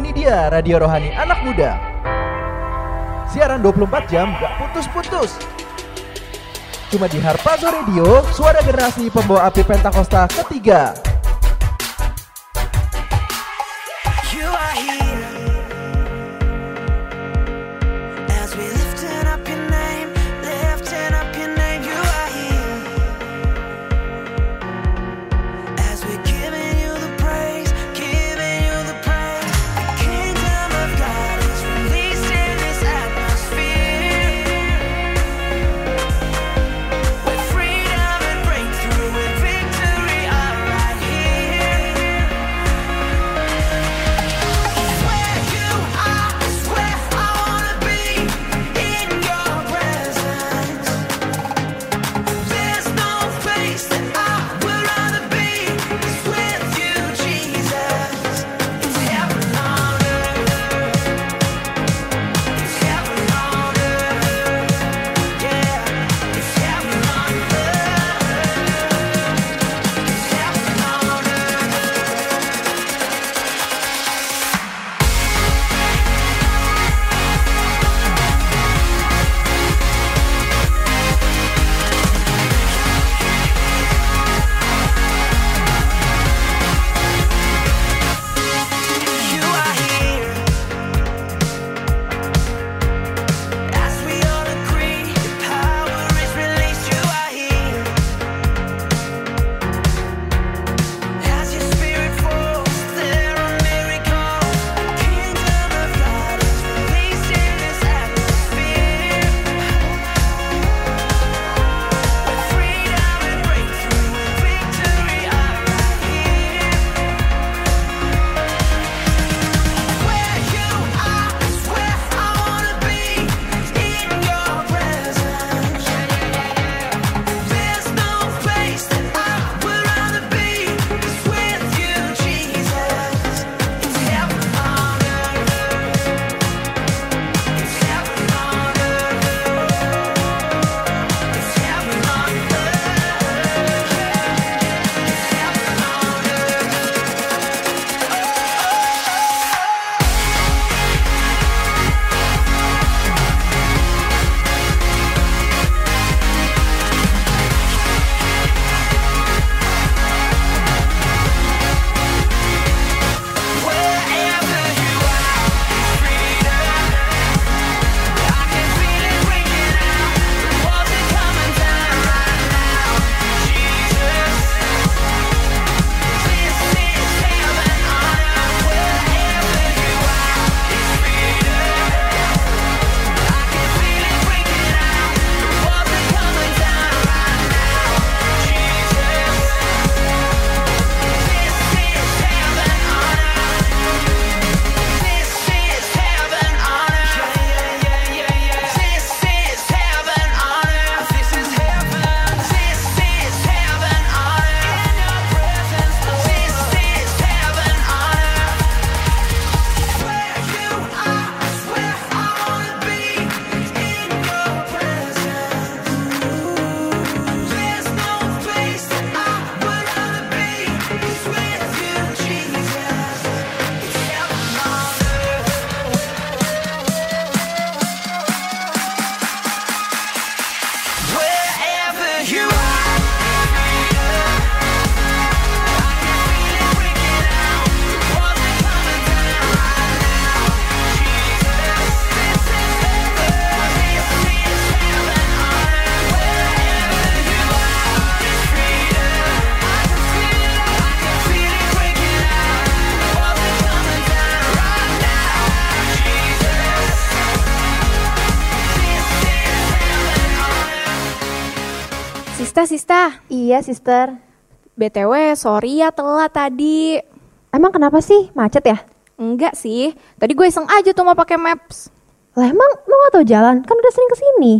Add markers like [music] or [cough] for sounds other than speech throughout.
Ini dia Radio Rohani Anak Muda. Siaran 24 jam gak putus-putus. Cuma di Harpazo Radio, suara generasi pembawa api Pentakosta ketiga. Sista. Iya, Sister. BTW, sorry ya telat tadi. Emang kenapa sih? Macet ya? Enggak sih. Tadi gue iseng aja tuh mau pakai Maps. Lah emang lo gak tau jalan? Kan udah sering ke sini.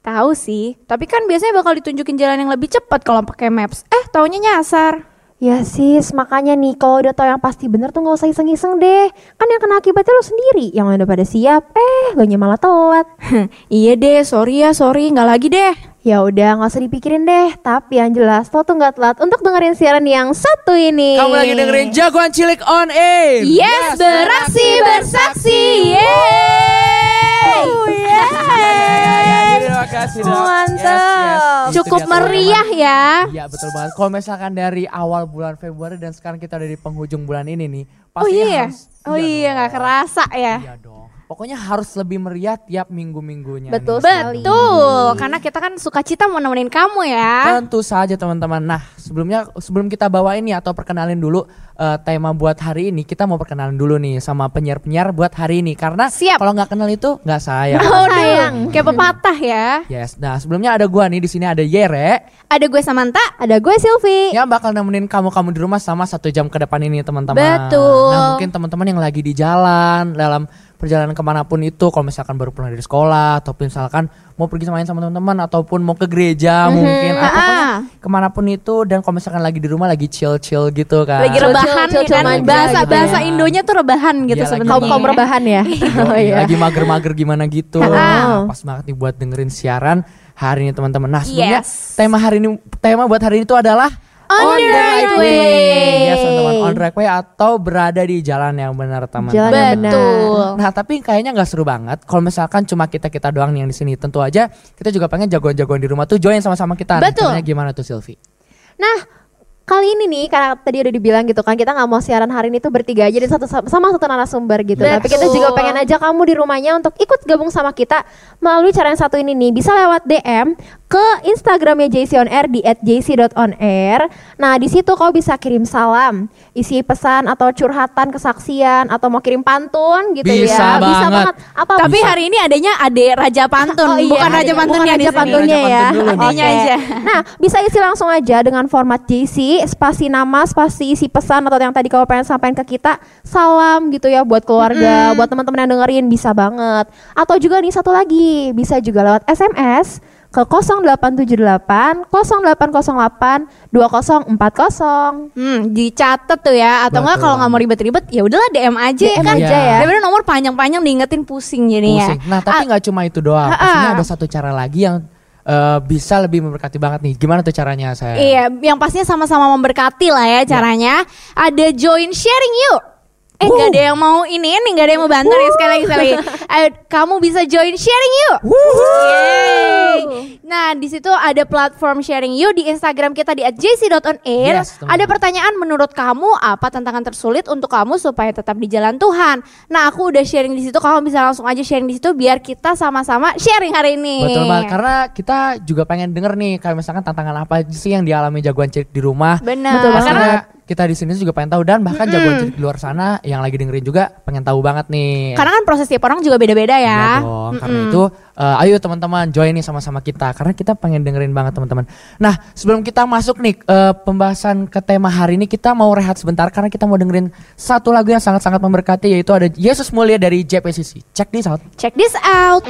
Tahu sih, tapi kan biasanya bakal ditunjukin jalan yang lebih cepat kalau pakai Maps. Eh, taunya nyasar. Ya sis, makanya nih kalau udah tau yang pasti bener tuh gak usah iseng-iseng deh Kan yang kena akibatnya lo sendiri, yang udah pada siap, eh lo malah telat [laughs] Iya deh, sorry ya, sorry, gak lagi deh Ya udah nggak usah dipikirin deh. Tapi yang jelas lo tuh nggak telat untuk dengerin siaran yang satu ini. Kamu lagi dengerin Jagoan Cilik on air. Yes, beraksi bersaksi. Yeay. [laughs] Terima kasih dok. Mantap. Cukup Itu dia, teman-teman. meriah ya. Iya betul banget. Kalau misalkan dari awal bulan Februari dan sekarang kita udah di penghujung bulan ini nih, Oh pastinya iya. harus. Oh iya nggak kerasa ya. Iya dong. Pokoknya harus lebih meriah tiap minggu-minggunya. Betul nih. sekali. Betul, karena kita kan suka cita mau nemenin kamu ya. Tentu saja teman-teman. Nah sebelumnya sebelum kita bawa ini atau perkenalin dulu eh, tema buat hari ini, kita mau perkenalan dulu nih sama penyiar-penyiar buat hari ini karena kalau nggak kenal itu nggak sayang. Oh, sayang. kayak pepatah ya. yes. Nah sebelumnya ada gua nih di sini ada Yere Ada gue Samantha. Ada gue Silvi. yang bakal nemenin kamu-kamu di rumah sama satu jam ke depan ini teman-teman. Betul. Nah mungkin teman-teman yang lagi di jalan dalam perjalanan ke mana pun itu, kalau misalkan baru pulang dari sekolah ataupun misalkan mau pergi main sama teman-teman ataupun mau ke gereja mungkin atau pokoknya Ah. ke mana pun itu dan kalau misalkan lagi di rumah lagi chill-chill gitu kan. Lagi Chill, rebahan chill, ya chill kan. Bahasa gitu bahasa ya. Indonya tuh rebahan gitu Iya, lagi sebenarnya. Kaum kaum rebahan ya. [laughs] Oh, Oh, iya, iya. lagi mager-mager gimana gitu. Ah. Nah, pas banget nih buat dengerin siaran hari ini teman-teman. Nah, sebelumnya Yes. tema hari ini tema buat hari ini itu adalah On the right way. Yes, teman-teman, on the right way atau berada di jalan yang benar, teman-teman. Betul. Nah, tapi kayaknya nggak seru banget kalau misalkan cuma kita-kita doang nih yang di sini. Tentu aja kita juga pengen jagoan-jagoan di rumah tuh join sama-sama kita. Nah, Betul. caranya gimana tuh, Silvi? Nah, kali ini nih karena tadi udah dibilang gitu kan kita nggak mau siaran hari ini tuh bertiga aja dan satu sama satu narasumber gitu. Betul. Tapi kita juga pengen aja kamu di rumahnya untuk ikut gabung sama kita melalui cara yang satu ini nih. Bisa lewat DM ke Instagramnya JC on Air di @jc.onair. Nah di situ kau bisa kirim salam, isi pesan atau curhatan, kesaksian atau mau kirim pantun gitu Bisa ya. Bisa banget. banget. Apa Tapi hari ini adanya Ade Raja Pantun, [laughs] Oh iya, bukan Raja. Pantunnya Raja. Pantunnya Raja ya. Adanya Oke. aja. Nah, bisa isi langsung aja dengan format JC, spasi nama, spasi isi pesan atau yang tadi kau pengen sampaikan ke kita, salam gitu ya buat keluarga, buat teman-teman yang dengerin bisa banget. Atau juga nih satu lagi, bisa juga lewat SMS ke 0878 0808 2040. Hmm, dicatat tuh ya atau enggak kalau nggak mau ribet-ribet ya udahlah DM aja DM kan. aja ya. Daripada nomor panjang-panjang diingetin pusing jadinya. Pusing. Nah, tapi nggak cuma itu doang. Ah, Pastinya ah. ada satu cara lagi yang eh, bisa lebih memberkati banget nih. Gimana tuh caranya saya? Iya, yang pastinya sama-sama memberkati lah ya caranya. Ada join sharing yuk. Eh nggak ada yang mau ini nih nggak ada yang mau bantu nih sekali lagi sekali lagi. Ayo, [laughs] kamu bisa join sharing yuk. Yeay. Nah di situ ada platform sharing yuk di Instagram kita di @jc.onair. Yes, teman-teman. ada pertanyaan menurut kamu apa tantangan tersulit untuk kamu supaya tetap di jalan Tuhan. Nah aku udah sharing di situ, kamu bisa langsung aja sharing di situ biar kita sama-sama sharing hari ini. Betul banget karena kita juga pengen denger nih kayak misalkan tantangan apa sih yang dialami jagoan cilik di rumah. Benar. Betul banget. Pastinya kita di sini juga pengen tahu dan bahkan jagoan cilik di luar sana yang lagi dengerin juga pengen tahu banget nih. Karena kan proses tiap orang juga beda-beda Iya ya. dong. Karena itu eh, ayo teman-teman join nih sama-sama kita karena kita pengen dengerin banget teman-teman. Nah, sebelum kita masuk nih eh, pembahasan ke tema hari ini kita mau rehat sebentar karena kita mau dengerin satu lagu yang sangat-sangat memberkati yaitu ada Yesus Mulia dari JPCC. Check this out. Check this out.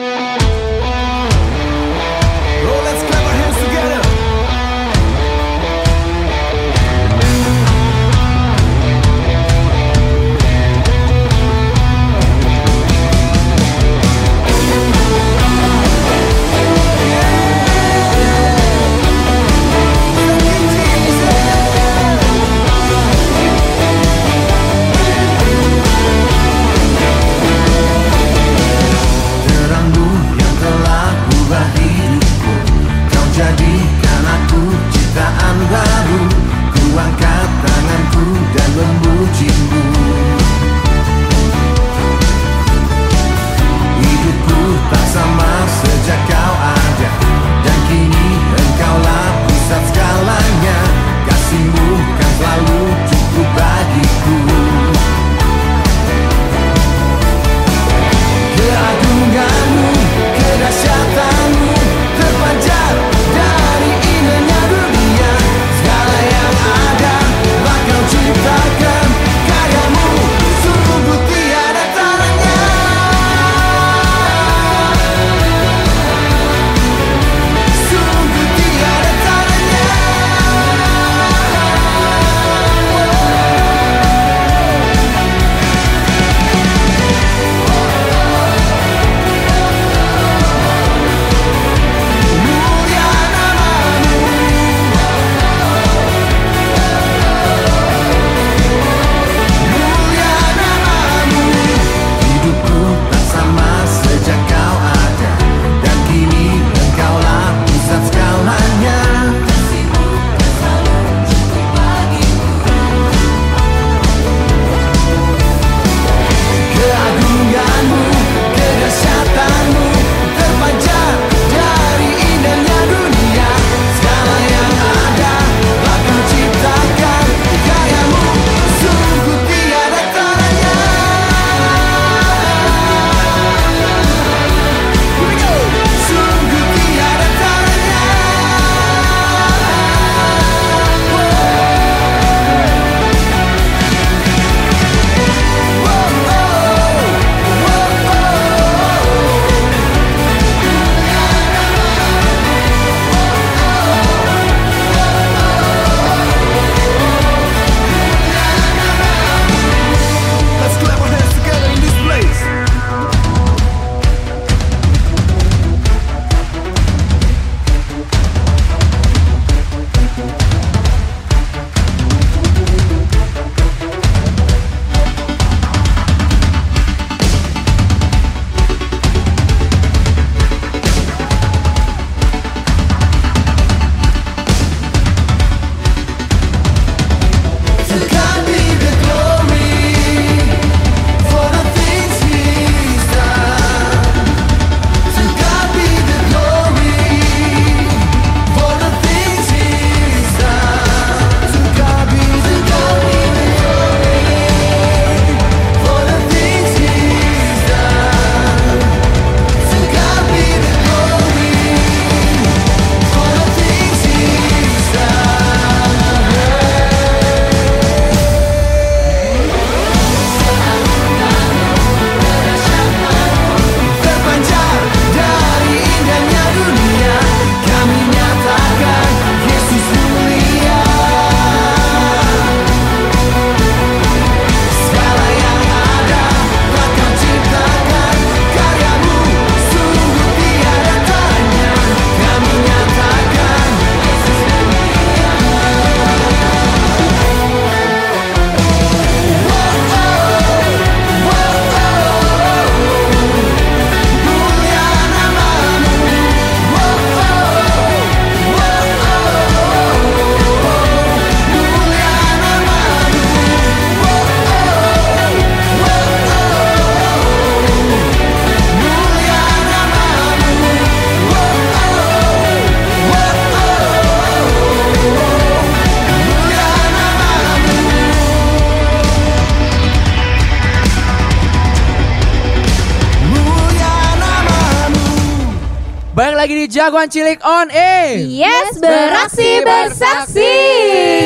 Jagoan Cilik on air. Yes, beraksi bersaksi.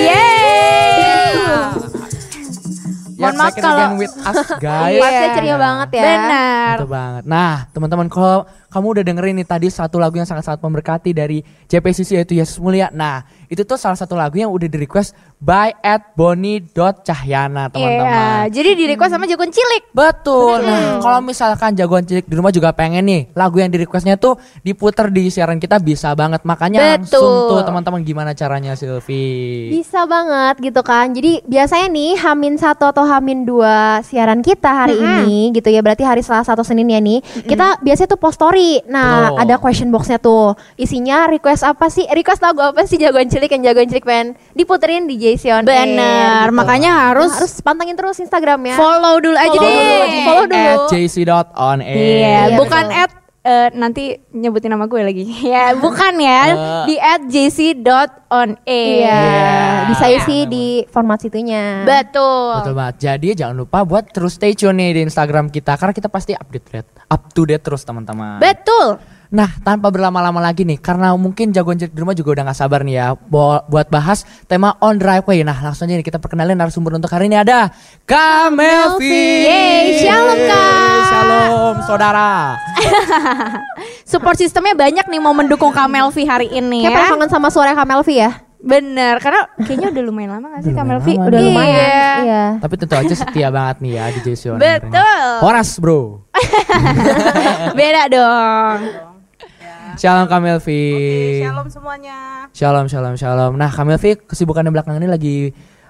Yeay. Mohon maaf kalau with us guys. Pasnya ceria banget ya. Benar. Betul banget. Nah, teman-teman kalau kamu udah dengerin nih tadi satu lagu yang sangat-sangat memberkati dari JPCC yaitu Yesus Mulia. Nah, itu tuh salah satu lagu yang udah di request by at Cahyana teman-teman. Iya, jadi di request sama Jagoan Cilik. Betul. Nah, kalau misalkan jagoan cilik di rumah juga pengen nih lagu yang di requestnya tuh diputer di siaran kita bisa banget. Makanya Betul. langsung tuh teman-teman gimana caranya Silvi? Bisa banget gitu kan. Jadi biasanya nih Hamin satu atau Hamin dua siaran kita hari ini gitu ya. Berarti hari Selasa atau Senin ya nih. Kita biasanya tuh post story. Nah Betul. ada question boxnya tuh. Isinya request apa sih? Request lagu apa sih jagoan cilik yang jagoan cilik pengen diputerin di Jason. Benar, makanya harus, harus pantengin terus Instagramnya. follow dulu aja Follow deh. dulu, follow dulu. At jc.on air. Iya, Iya, bukan betul. at eh, nanti nyebutin nama gue lagi. [laughs] ya, bukan ya. Eh. Di at. Iya, bisa Iya. isi di format situnya. Betul. Betul banget. Jadi jangan lupa buat terus stay tune nih di Instagram kita karena kita pasti update rate, up to date terus teman-teman. Betul. Nah, tanpa berlama-lama lagi nih, karena mungkin jagoan cilik di rumah juga udah gak sabar nih ya buat bahas tema on driveway. Nah, langsung aja nih kita perkenalin narasumber untuk hari ini ada Kak Melvi. Yeay, shalom, Kak. Shalom, saudara. [laughs] Support sistemnya banyak nih mau mendukung Kak Melvi hari ini Kayak ya. pernah kangen sama suara Kamelvi ya? Bener, karena kayaknya udah lumayan lama gak sih Kak Udah Melvi? Udah Iya. lumayan. Iya. Tapi tentu aja setia banget nih ya di JC On Air ini. Betul. Horas, bro. [laughs] Beda dong. [laughs] Shalom Kak Melvi. Shalom semuanya. Shalom, shalom, shalom. Nah, Kak Melvi kesibukan di belakangan ini lagi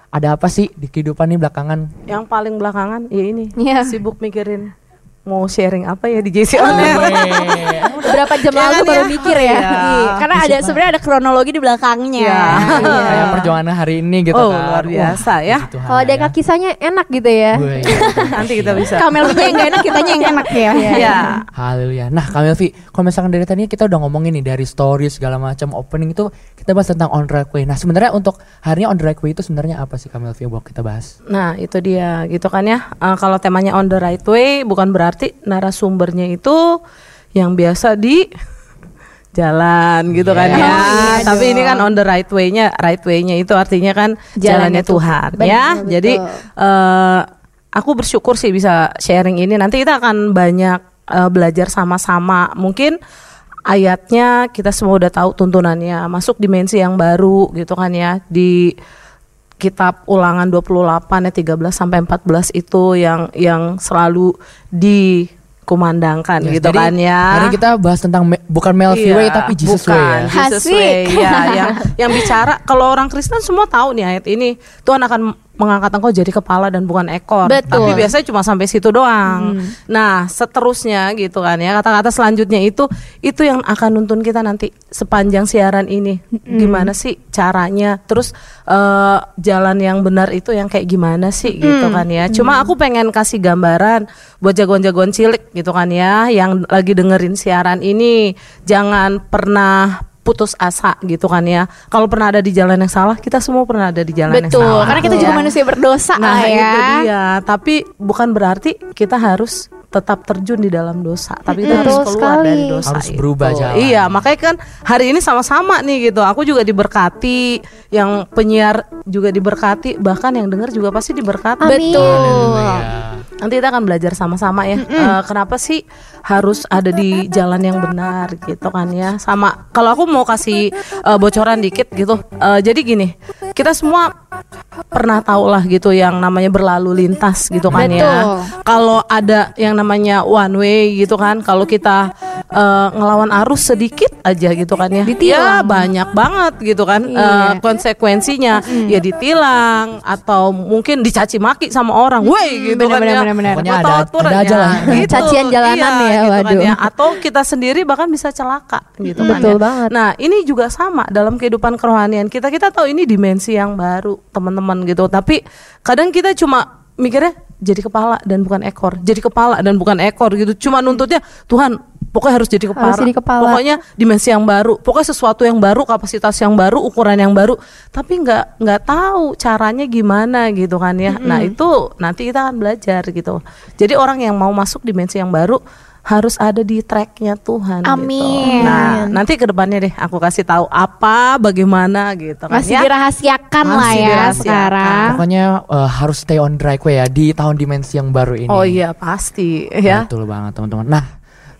ada apa sih di kehidupan nih belakangan? Yang paling belakangan ya ini. Iya. Sibuk mikirin mau sharing apa ya di JC On Air. Berapa jam lalu Jangan baru ya. mikir ya? Iya. Iya, karena ada sebenarnya ada kronologi di belakangnya. Iya. Kayak perjuangan hari ini gitu Oh, kan. luar biasa ya. Kalau ada kisahnya enak gitu ya. Wih, Nanti kita bisa. Kak Melvi yang gak enak, kitanya yang enak ya. Ya. Haleluya. Nah, Kak Melvi, kalau misalkan dari tadi kita udah ngomongin nih dari story segala macam opening itu kita bahas tentang on driveway. Nah, sebenarnya untuk hari ini on driveway itu sebenarnya apa sih yang buat kita bahas? Nah itu dia gitu kan ya. Eh, kalau temanya on the right way bukan berarti narasumbernya itu yang biasa di [laughs] jalan gitu kan Yes. ya. Oh, iya Tapi ini kan on the right way-nya, right way-nya itu artinya kan Jalannya jalannya Tuhan Betul, ya. betul. Jadi eh aku bersyukur sih bisa sharing ini. Nanti kita akan banyak eh, belajar sama-sama. Mungkin ayatnya kita semua udah tahu tuntunannya. Masuk dimensi yang baru gitu kan ya. Di kitab ulangan 28 ya 13 sampai 14 itu yang yang selalu dikumandangkan Yes, gitu jadi kan ya. Hari kita bahas tentang me- bukan Melvi Iya, way tapi Jesus bukan, way ya. Jesus way, ya, yang [laughs] yang bicara kalau orang Kristen semua tahu nih ayat ini. Tuhan akan mengangkat engkau jadi kepala dan bukan ekor. Betul. Tapi biasanya cuma sampai situ doang. Nah, seterusnya gitu kan ya. Kata-kata selanjutnya itu itu yang akan nuntun kita nanti sepanjang siaran ini. Gimana sih caranya? Terus eh, jalan yang benar itu yang kayak gimana sih gitu kan ya. Cuma aku pengen kasih gambaran buat jagoan-jagoan cilik gitu kan ya yang lagi dengerin siaran ini jangan pernah putus asa gitu kan ya. Kalau pernah ada di jalan yang salah, kita semua pernah ada di jalan yang Betul, salah. karena kita juga Ya. manusia berdosa Nah, lah ya. itu dia. Tapi bukan berarti kita harus tetap terjun di dalam dosa, tapi kita harus Betul keluar sekali. dari dosa Harus itu. berubah jalan. Iya, makanya kan hari ini sama-sama nih gitu. Aku juga diberkati, yang penyiar juga diberkati, bahkan yang dengar juga pasti diberkati. Amin. Betul. Nanti kita akan belajar sama-sama ya. Eh, kenapa sih harus ada di jalan yang benar gitu kan ya? Sama kalau aku mau kasih eh, bocoran dikit gitu. Eh, jadi gini, kita semua pernah tahu lah gitu yang namanya berlalu lintas gitu kan ya. Betul. Kalau ada yang namanya one way gitu kan, kalau kita eh, ngelawan arus sedikit aja gitu kan ya. Ya banyak banget gitu kan eh, konsekuensinya. Ya ditilang atau mungkin dicaci maki sama orang. Woi gitu kan benar, ya. Pokoknya Nggak ada- ada aja ya, lah. Cacian jalanan ya, gitu kan waduh. ya. Atau kita sendiri bahkan bisa celaka gitu kan Betul ya. banget. Nah, ini juga sama dalam kehidupan kerohanian kita. Kita tahu ini dimensi yang baru, teman-teman gitu. Tapi kadang kita cuma mikirnya jadi kepala dan bukan ekor. Jadi kepala dan bukan ekor gitu. Cuma nuntutnya Tuhan pokoknya harus jadi kepala. Harus jadi kepala. Pokoknya dimensi yang baru. Pokoknya sesuatu yang baru, kapasitas yang baru, ukuran yang baru. Tapi nggak nggak tahu caranya gimana gitu kan ya. Nah, itu nanti kita akan belajar gitu. Jadi orang yang mau masuk dimensi yang baru harus ada di tracknya Tuhan. gitu. Amin. Nah, nanti ke depannya deh aku kasih tahu apa, bagaimana gitu kan Masih ya. dirahasiakan lah Masih ya dirahasiakan. sekarang. Pokoknya eh, harus stay on track ya di tahun dimensi yang baru ini. Oh iya pasti ya. Betul banget teman-teman. Nah,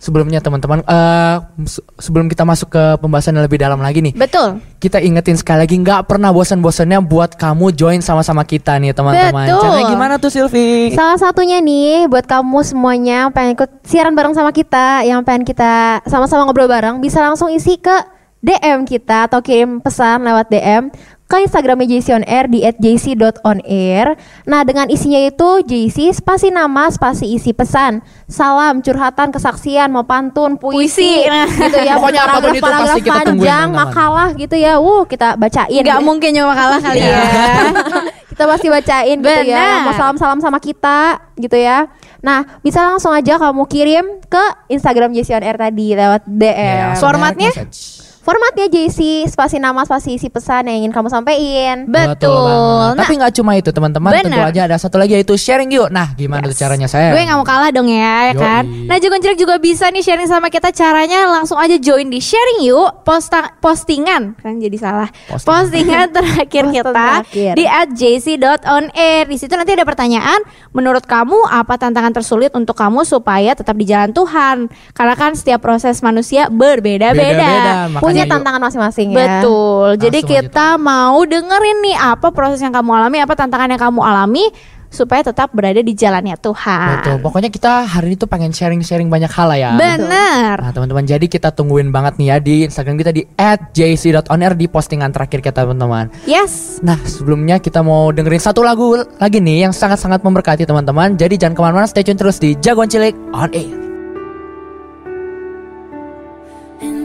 sebelumnya teman-teman eh, se- sebelum kita masuk ke pembahasan yang lebih dalam lagi nih, Betul. kita ingetin sekali lagi nggak pernah bosan-bosannya buat kamu join sama-sama kita nih teman-teman. Betul. Caranya gimana tuh Silvi? Salah satunya nih buat kamu semuanya yang pengen ikut siaran bareng sama kita, yang pengen kita sama-sama ngobrol bareng, bisa langsung isi ke DM kita atau kirim pesan lewat DM ke Instagramnya JC on Air di @jc.onair. Nah dengan isinya itu JC spasi nama spasi isi pesan, salam, curhatan, kesaksian, mau pantun, puisi, Puisi, nah. gitu ya. [laughs] Pokoknya apa pun itu paragraf-paragraf pasti kita tungguin, panjang, makalah gitu ya. Wuh kita bacain. Nggak mungkin cuma kalah kali ya. [laughs] kita pasti bacain gitu ya Benar. yang mau salam-salam sama kita gitu ya nah bisa langsung aja kamu kirim ke Instagram JC on Air tadi lewat DM Ya, Formatnya? message. Formatnya JC spasi nama spasi isi pesan yang ingin kamu sampaikan. Betul. Nah, Tapi nggak cuma itu teman-teman, tentu aja ada satu lagi yaitu sharing yuk. Nah, gimana tuh caranya saya? Gue gak mau kalah dong ya, ya Yoi. kan? Nah, Jagon Cilik juga bisa nih sharing sama kita caranya langsung aja join di sharing yuk posta postingan kan jadi salah. Postingan. Postingan [laughs] terakhir Postingan kita terakhir. di @jc.onair. Di situ nanti ada pertanyaan, menurut kamu apa tantangan tersulit untuk kamu supaya tetap di jalan Tuhan? Karena kan setiap proses manusia berbeda-beda. Punya yuk. tantangan masing-masing ya Betul. Jadi Langsung aja kita mau dengerin nih apa proses yang kamu alami, apa tantangan yang kamu alami supaya tetap berada di jalannya Tuhan. Betul. Pokoknya kita hari ini tuh pengen sharing-sharing banyak hal lah ya. Bener. Nah teman-teman jadi kita tungguin banget nih ya di Instagram kita di @jc.onair di postingan terakhir kita teman-teman. Yes. Nah sebelumnya kita mau dengerin satu lagu lagi nih yang sangat-sangat memberkati teman-teman. Jadi jangan ke mana-mana, stay tune terus di Jagoan Cilik on Air.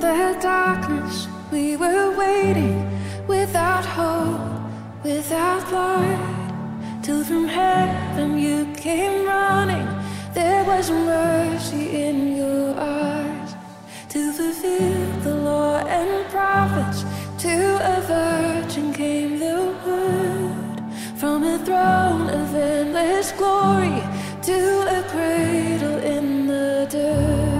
The darkness, we were waiting without hope, without light. Till from heaven you came running. There was mercy in your eyes to fulfill the law and prophets. To a virgin came the word from a throne of endless glory to a cradle in the dirt.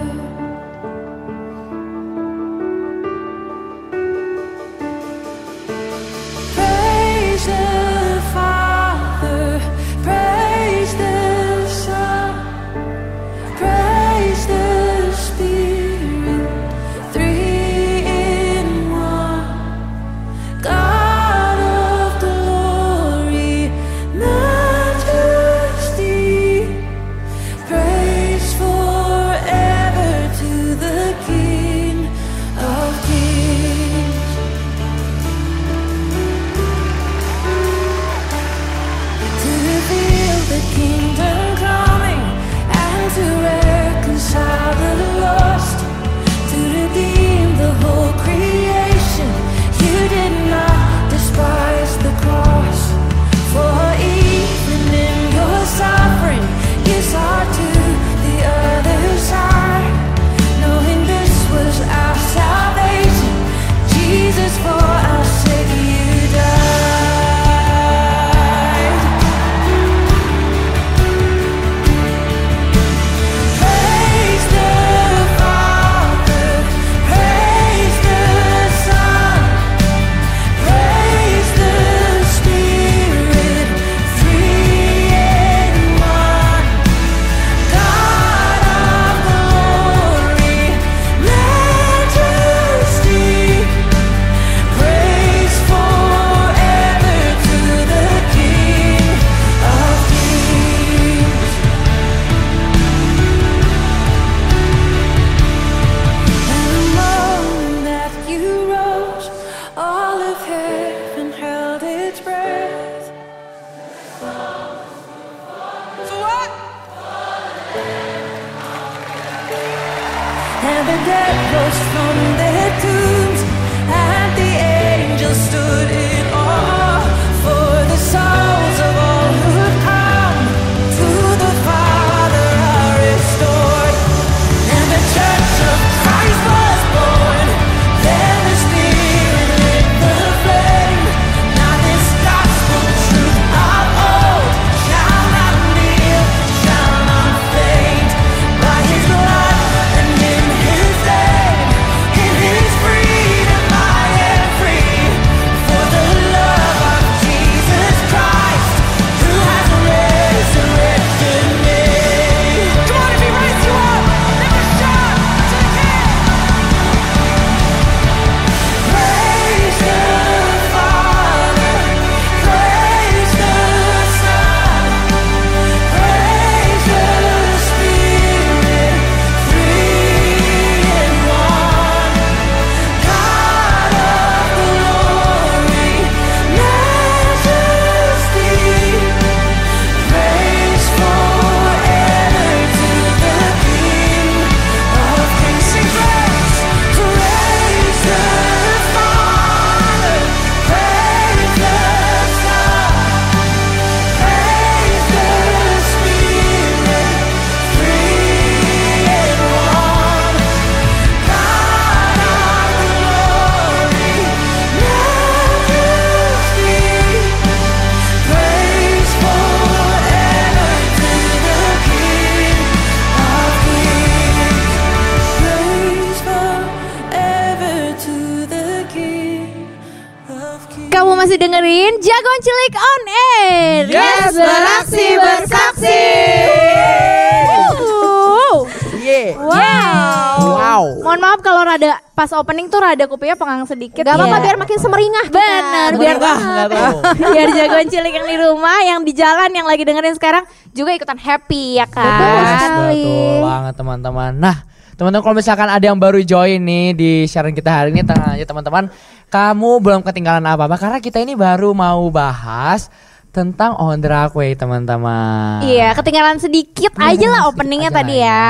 Pas opening tuh rada kupingnya pengang sedikit. Gak apa-apa ya. biar makin semeringah kita. Benar, biar tahu. [laughs] biar jagoan cilik yang di rumah, yang di jalan, yang lagi dengerin sekarang juga ikutan happy ya kan. Betul sekali. betul banget teman-teman. Nah, teman-teman kalau misalkan ada yang baru join nih di sharing kita hari ini, tenang aja teman-teman. Kamu belum ketinggalan apa-apa karena kita ini baru mau bahas tentang on the way teman-teman. Iya, ketinggalan sedikit aja lah openingnya aja tadi lah ya.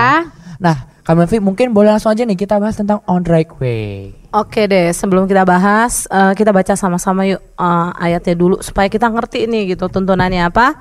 Nah, Kak Melvi mungkin boleh langsung aja nih kita bahas tentang on right way. Oke deh, sebelum kita bahas, eh, kita baca sama-sama yuk eh, ayatnya dulu supaya kita ngerti nih gitu tuntunannya apa.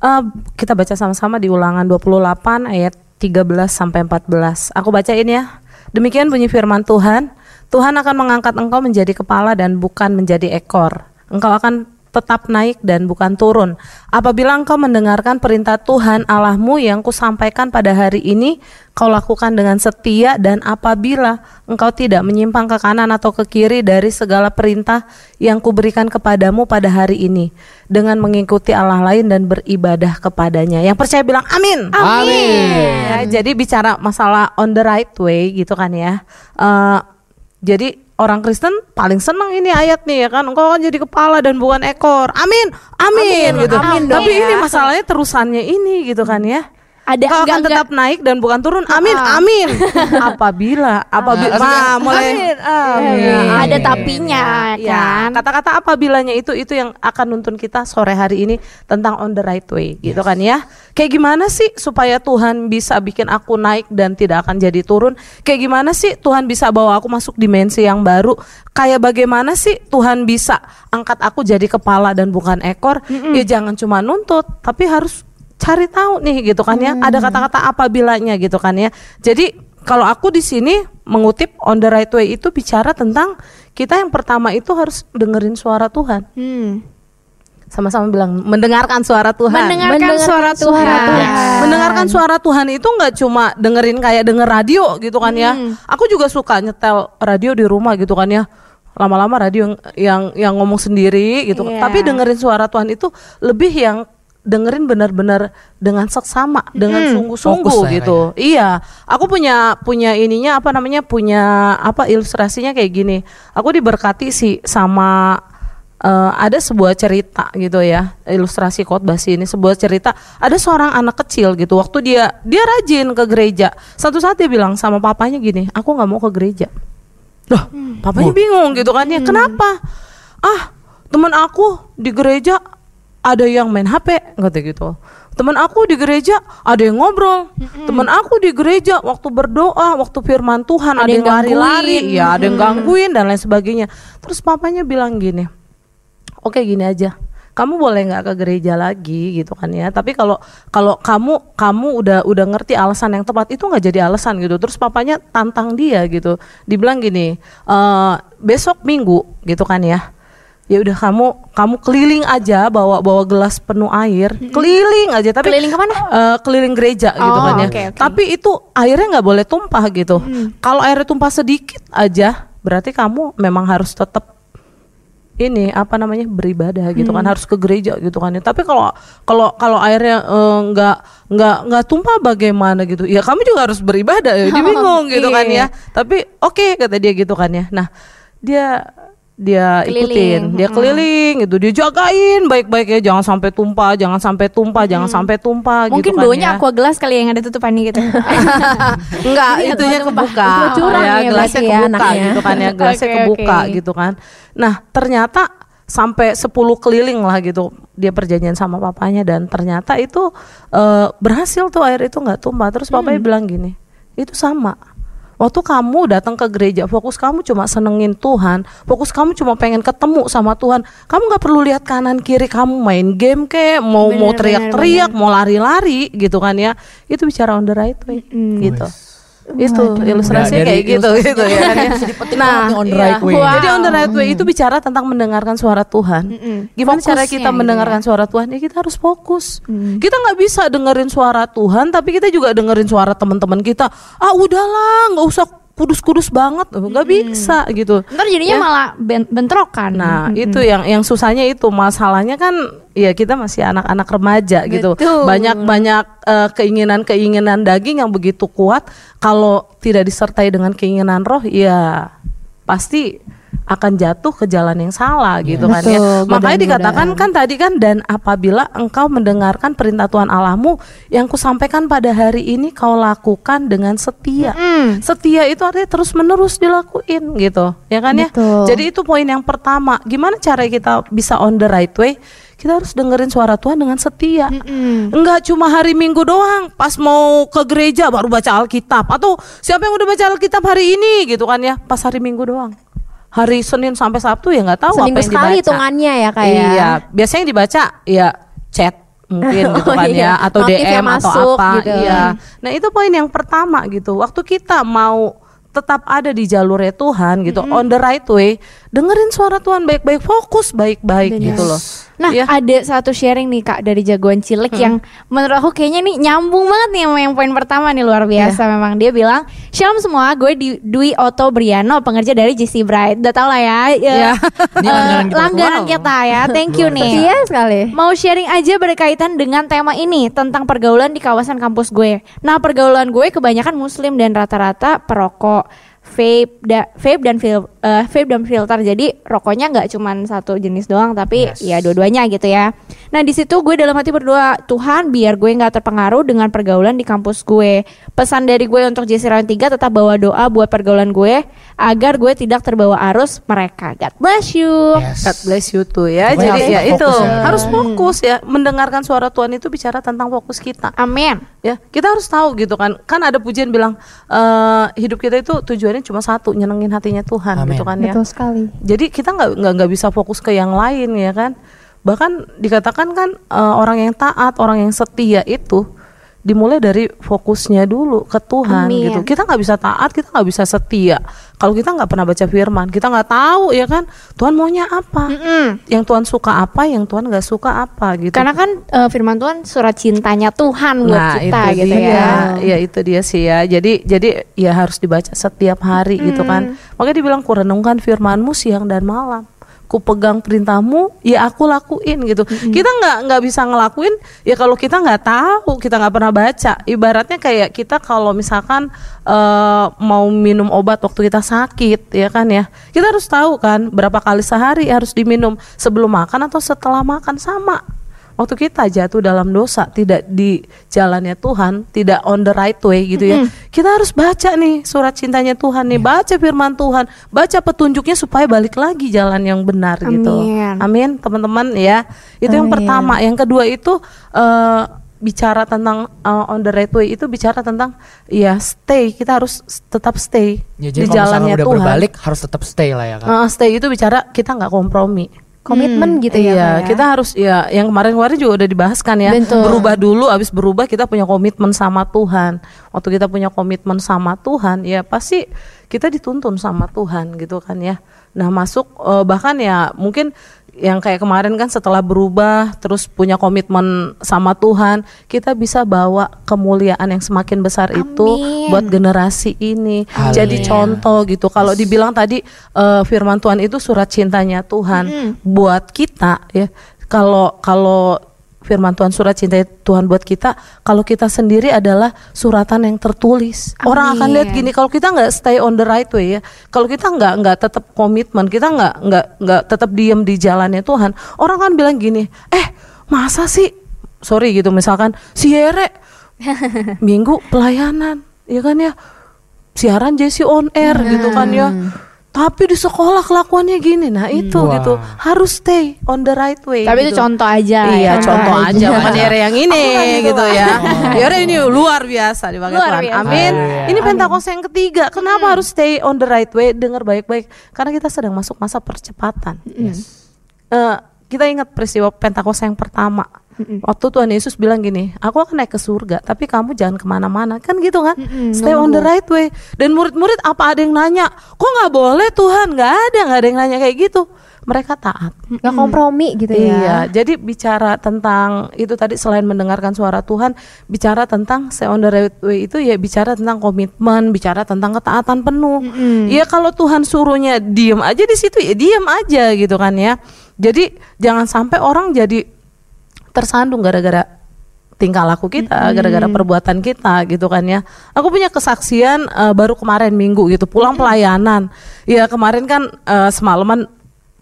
Eh, kita baca sama-sama di ulangan 28 ayat 13 sampai 14. Aku bacain ya. Demikian bunyi firman Tuhan. Tuhan akan mengangkat engkau menjadi kepala dan bukan menjadi ekor. Engkau akan tetap naik dan bukan turun. Apabila engkau mendengarkan perintah Tuhan Allahmu yang kusampaikan pada hari ini, kau lakukan dengan setia dan apabila engkau tidak menyimpang ke kanan atau ke kiri dari segala perintah yang kuberikan kepadamu pada hari ini dengan mengikuti Allah lain dan beribadah kepadanya. Yang percaya bilang amin. Amin. Ya, jadi bicara masalah on the right way gitu kan ya. Eh, jadi orang Kristen paling senang ini ayat nih ya kan. Engkau akan jadi kepala dan bukan ekor. Amin. Amin, Amin, gitu. amin Tapi dong ini ya. masalahnya terusannya ini gitu kan ya. Ada Engkau akan enggak- enggak- tetap naik dan bukan turun. Amin. Amin. [laughs] apabila apabila Ah, Nah, mulai amin, amin. Iya, ada tapinya Ya, kan. kata-kata apabilanya itu itu yang akan nuntun kita sore hari ini tentang on the right way gitu kan ya. Kayak gimana sih supaya Tuhan bisa bikin aku naik dan tidak akan jadi turun? Kayak gimana sih Tuhan bisa bawa aku masuk dimensi yang baru? Kayak bagaimana sih Tuhan bisa angkat aku jadi kepala dan bukan ekor? Ya jangan cuma nuntut, tapi harus cari tahu nih gitu kan ya. Ada kata-kata apabilanya gitu kan ya. Jadi kalau aku di sini mengutip on the right way itu bicara tentang kita yang pertama itu harus dengerin suara Tuhan. Hmm. Sama-sama bilang mendengarkan suara Tuhan. Mendengarkan, Mendengarkan suara suara Tuhan. Tuhan. Mendengarkan suara Tuhan itu nggak cuma dengerin kayak denger radio gitu kan ya. Aku juga suka nyetel radio di rumah gitu kan ya. Lama-lama radio yang yang, yang ngomong sendiri gitu. Iya. Tapi dengerin suara Tuhan itu lebih yang dengerin benar-benar dengan seksama, dengan Fokus sungguh-sungguh gitu. Iya, aku punya punya ininya apa namanya punya apa ilustrasinya kayak gini. Aku diberkati sih sama eh, ada sebuah cerita gitu ya ilustrasi khotbah sih ini sebuah cerita. Ada seorang anak kecil gitu waktu dia dia rajin ke gereja. Satu saat dia bilang sama papanya gini aku nggak mau ke gereja. Loh papanya bingung gitu kan ya kenapa? Ah teman aku di gereja ada yang main HP kata gitu. Teman aku di gereja ada yang ngobrol. Teman aku di gereja waktu berdoa waktu firman Tuhan ada, yang yang lari-lari. ya ada yang gangguin dan lain sebagainya. Terus papanya bilang gini oke gini aja. Kamu boleh nggak ke gereja lagi? Gitu kan ya. Tapi kalau kalau kamu kamu udah udah ngerti alasan yang tepat itu nggak jadi alasan gitu. Terus papanya tantang dia gitu. Dibilang gini "Eh, besok minggu gitu kan ya ya udah kamu kamu keliling aja bawa bawa gelas penuh air. Keliling aja tapi Keliling ke mana? Eh, keliling gereja gitu Oh, kan ya. oke. tapi itu airnya nggak boleh tumpah gitu. Kalau airnya tumpah sedikit aja berarti kamu memang harus tetap ini apa namanya beribadah gitu kan. Harus ke gereja gitu kan ya. tapi kalau kalau kalau airnya eh, nggak nggak nggak tumpah bagaimana gitu? Ya kamu juga harus beribadah ya. Dia [laughs] bingung gitu kan ya. Tapi oke kata dia gitu kan ya. Nah dia dia Keliling. ikutin dia keliling gitu dia jagain baik-baik ya jangan sampai tumpah jangan sampai tumpah jangan sampai tumpah Mungkin gitu kan baunya ya. aqua gelas kali yang ada tutupannya gitu. [laughs] Enggak, itunya kebuka. Curang ya gelasnya berarti ya kebuka anaknya. gitu kan ya, gelasnya Oke, kebuka oke. gitu kan. Nah, ternyata sampai 10 keliling lah gitu dia perjanjian sama papanya dan ternyata itu eh, berhasil tuh air itu nggak tumpah. Terus papanya bilang gini, itu sama. Waktu kamu datang ke gereja, fokus kamu cuma senengin Tuhan, fokus kamu cuma pengen ketemu sama Tuhan. Kamu nggak perlu lihat kanan kiri, kamu main game kek, mau mau teriak-teriak, mau lari-lari gitu kan ya. Itu bicara on the right way gitu. Itu ilustrasinya Nah, kayak gitu ilustrasi gitu ya kan ya. banget nih on the right way. Jadi on the right way itu bicara tentang mendengarkan suara Tuhan. Gimana cara Fokusnya kita gitu mendengarkan suara Tuhan? Ya kita harus fokus. Kita nggak bisa dengerin suara Tuhan, tapi kita juga dengerin suara teman-teman kita. Ah udahlah, nggak usah kudus-kudus banget, nggak bisa gitu. Ntar jadinya Ya. malah ben- bentrokan. Nah, itu yang yang susahnya itu masalahnya kan ya kita masih anak-anak remaja gitu. Betul. Banyak-banyak eh, keinginan-keinginan daging yang begitu kuat kalau tidak disertai dengan keinginan roh ya pasti akan jatuh ke jalan yang salah gitu kan ya. Makanya dikatakan kan tadi kan dan apabila engkau mendengarkan perintah Tuhan Allahmu yang kusampaikan pada hari ini kau lakukan dengan setia. Setia itu artinya terus menerus dilakuin gitu, ya kan ya. Betul. Jadi itu poin yang pertama. Gimana cara kita bisa on the right way? Kita harus dengerin suara Tuhan dengan setia. Enggak cuma hari Minggu doang, pas mau ke gereja baru baca Alkitab atau siapa yang udah baca Alkitab hari ini gitu kan ya, pas hari Minggu doang. Hari Senin sampai Sabtu ya nggak tahu Seminggu apa yang sekali dibaca. hitungannya ya kayak. Iya, biasanya yang dibaca ya chat mungkin [laughs] gitu Oh kan iya, ya atau notif DM yang atau masuk apa. gitu. Iya. Nah, itu poin yang pertama gitu. Waktu kita mau tetap ada di jalurnya Tuhan gitu, on the right way, dengerin suara Tuhan baik-baik, fokus baik-baik gitu loh. Nah, Ya. ada satu sharing nih Kak dari jagoan cilik yang menurut aku kayaknya nih nyambung banget nih sama yang poin pertama nih luar biasa memang dia bilang, "Shalom semua, gue di Dwi Oto Briano, pengerja dari JC Bright." Udah tau lah ya. ya, Ya. [laughs] Ini eh, langganan kita. langganan Wow. kita ya. [laughs] Thank you nih. Iya sekali. Mau sharing aja berkaitan dengan tema ini tentang pergaulan di kawasan kampus gue. Nah, pergaulan gue kebanyakan muslim dan rata-rata perokok, vape, da, vape dan fil, eh, vape dan filter. Jadi rokoknya nggak cuman satu jenis doang, tapi Yes. ya dua-duanya gitu ya. Nah, di situ gue dalam hati berdoa, Tuhan biar gue nggak terpengaruh dengan pergaulan di kampus gue. Pesan dari gue untuk JC Round 3 tetap bawa doa buat pergaulan gue agar gue tidak terbawa arus mereka. God bless you. Yes. God bless you tuh ya. Pokoknya Jadi ya itu ya. harus fokus ya. Mendengarkan suara Tuhan itu bicara tentang fokus kita. Amin. ya kita harus tahu gitu kan kan ada pujian bilang eh, hidup kita itu tujuannya cuma satu nyenengin hatinya Tuhan Amin. gitu kan ya Betul sekali. jadi kita nggak nggak nggak bisa fokus ke yang lain ya kan bahkan dikatakan kan eh, orang yang taat orang yang setia itu dimulai dari fokusnya dulu ke Tuhan Amin. gitu. Kita nggak bisa taat kita nggak bisa setia. Kalau kita nggak pernah baca Firman kita nggak tahu ya kan? Tuhan maunya apa? Yang Tuhan suka apa yang Tuhan nggak suka apa gitu. Karena kan eh, firman Tuhan surat cintanya Tuhan buat nah kita itu gitu dia. ya. ya itu dia sih ya. Jadi jadi ya harus dibaca setiap hari gitu kan. Makanya dibilang kurenungkan firmanmu siang dan malam ku pegang perintahmu ya aku lakuin gitu. Kita nggak nggak bisa ngelakuin ya kalau kita nggak tahu kita nggak pernah baca. Ibaratnya kayak kita kalau misalkan eh, mau minum obat waktu kita sakit ya kan ya. Kita harus tahu kan berapa kali sehari harus diminum sebelum makan atau setelah makan sama waktu kita jatuh dalam dosa tidak di jalannya Tuhan tidak on the right way gitu ya. Kita harus baca nih surat cintanya Tuhan nih baca firman Tuhan baca petunjuknya supaya balik lagi jalan yang benar gitu. Amin. amin teman-teman ya. Itu yang Amin. pertama. Yang kedua itu eh, bicara tentang eh, on the right way itu bicara tentang ya stay. Kita harus tetap stay Ya, di jadi misalnya jalannya udah Tuhan. berbalik harus tetap stay lah ya kan. Eh, stay itu bicara kita nggak kompromi Komitmen gitu ya. iya, ya. kita harus ya yang kemarin-kemarin juga udah dibahas kan ya. Betul. Berubah dulu habis berubah kita punya komitmen sama Tuhan. Waktu kita punya komitmen sama Tuhan, ya pasti kita dituntun sama Tuhan gitu kan ya. Nah, masuk eh, bahkan ya mungkin yang kayak kemarin kan setelah berubah terus punya komitmen sama Tuhan, kita bisa bawa kemuliaan yang semakin besar itu Amin. buat generasi ini. Jadi Amin. contoh gitu. Kalau dibilang tadi eh, firman Tuhan itu surat cintanya Tuhan buat kita ya. Kalau kalau firman Tuhan surat cinta Tuhan buat kita, kalau kita sendiri adalah suratan yang tertulis. Orang akan lihat gini, kalau kita nggak stay on the right way ya, kalau kita nggak nggak tetap komitmen, kita nggak nggak nggak tetap diem di jalannya Tuhan, orang kan bilang gini, eh masa sih, sorry gitu misalkan si [laughs] minggu pelayanan, ya kan ya, siaran Jesse on air gitu kan ya. Tapi di sekolah kelakuannya gini, nah itu Wah. gitu harus stay on the right way. Tapi itu gitu. contoh aja. Iya ya. contoh aja. aja bukan Yere yang ini gitu ya. [laughs] Yere ini luar biasa dipakai Luar Tuhan. biasa. Amin. Haleluya. Ini Pentakosta yang ketiga. Kenapa harus stay on the right way? Dengar baik-baik. Karena kita sedang masuk masa percepatan. Eh, kita ingat peristiwa Pentakosta yang pertama. Waktu Tuhan Yesus bilang gini, aku akan naik ke surga, tapi kamu jangan ke mana-mana, kan gitu kan? Stay on the right way. Dan murid-murid apa ada yang nanya, kok nggak boleh Tuhan? Nggak ada, nggak ada yang nanya kayak gitu. mereka taat. Nggak kompromi gitu Iya, ya. jadi bicara tentang itu tadi selain mendengarkan suara Tuhan, bicara tentang stay on the right way itu ya bicara tentang komitmen, bicara tentang ketaatan penuh. Iya kalau Tuhan suruhnya diem aja di situ ya diem aja gitu kan ya. Jadi jangan sampai orang jadi tersandung gara-gara tingkah laku kita, gara-gara perbuatan kita gitu kan ya. Aku punya kesaksian eh, baru kemarin minggu gitu, pulang pelayanan. Ya kemarin kan eh, semalaman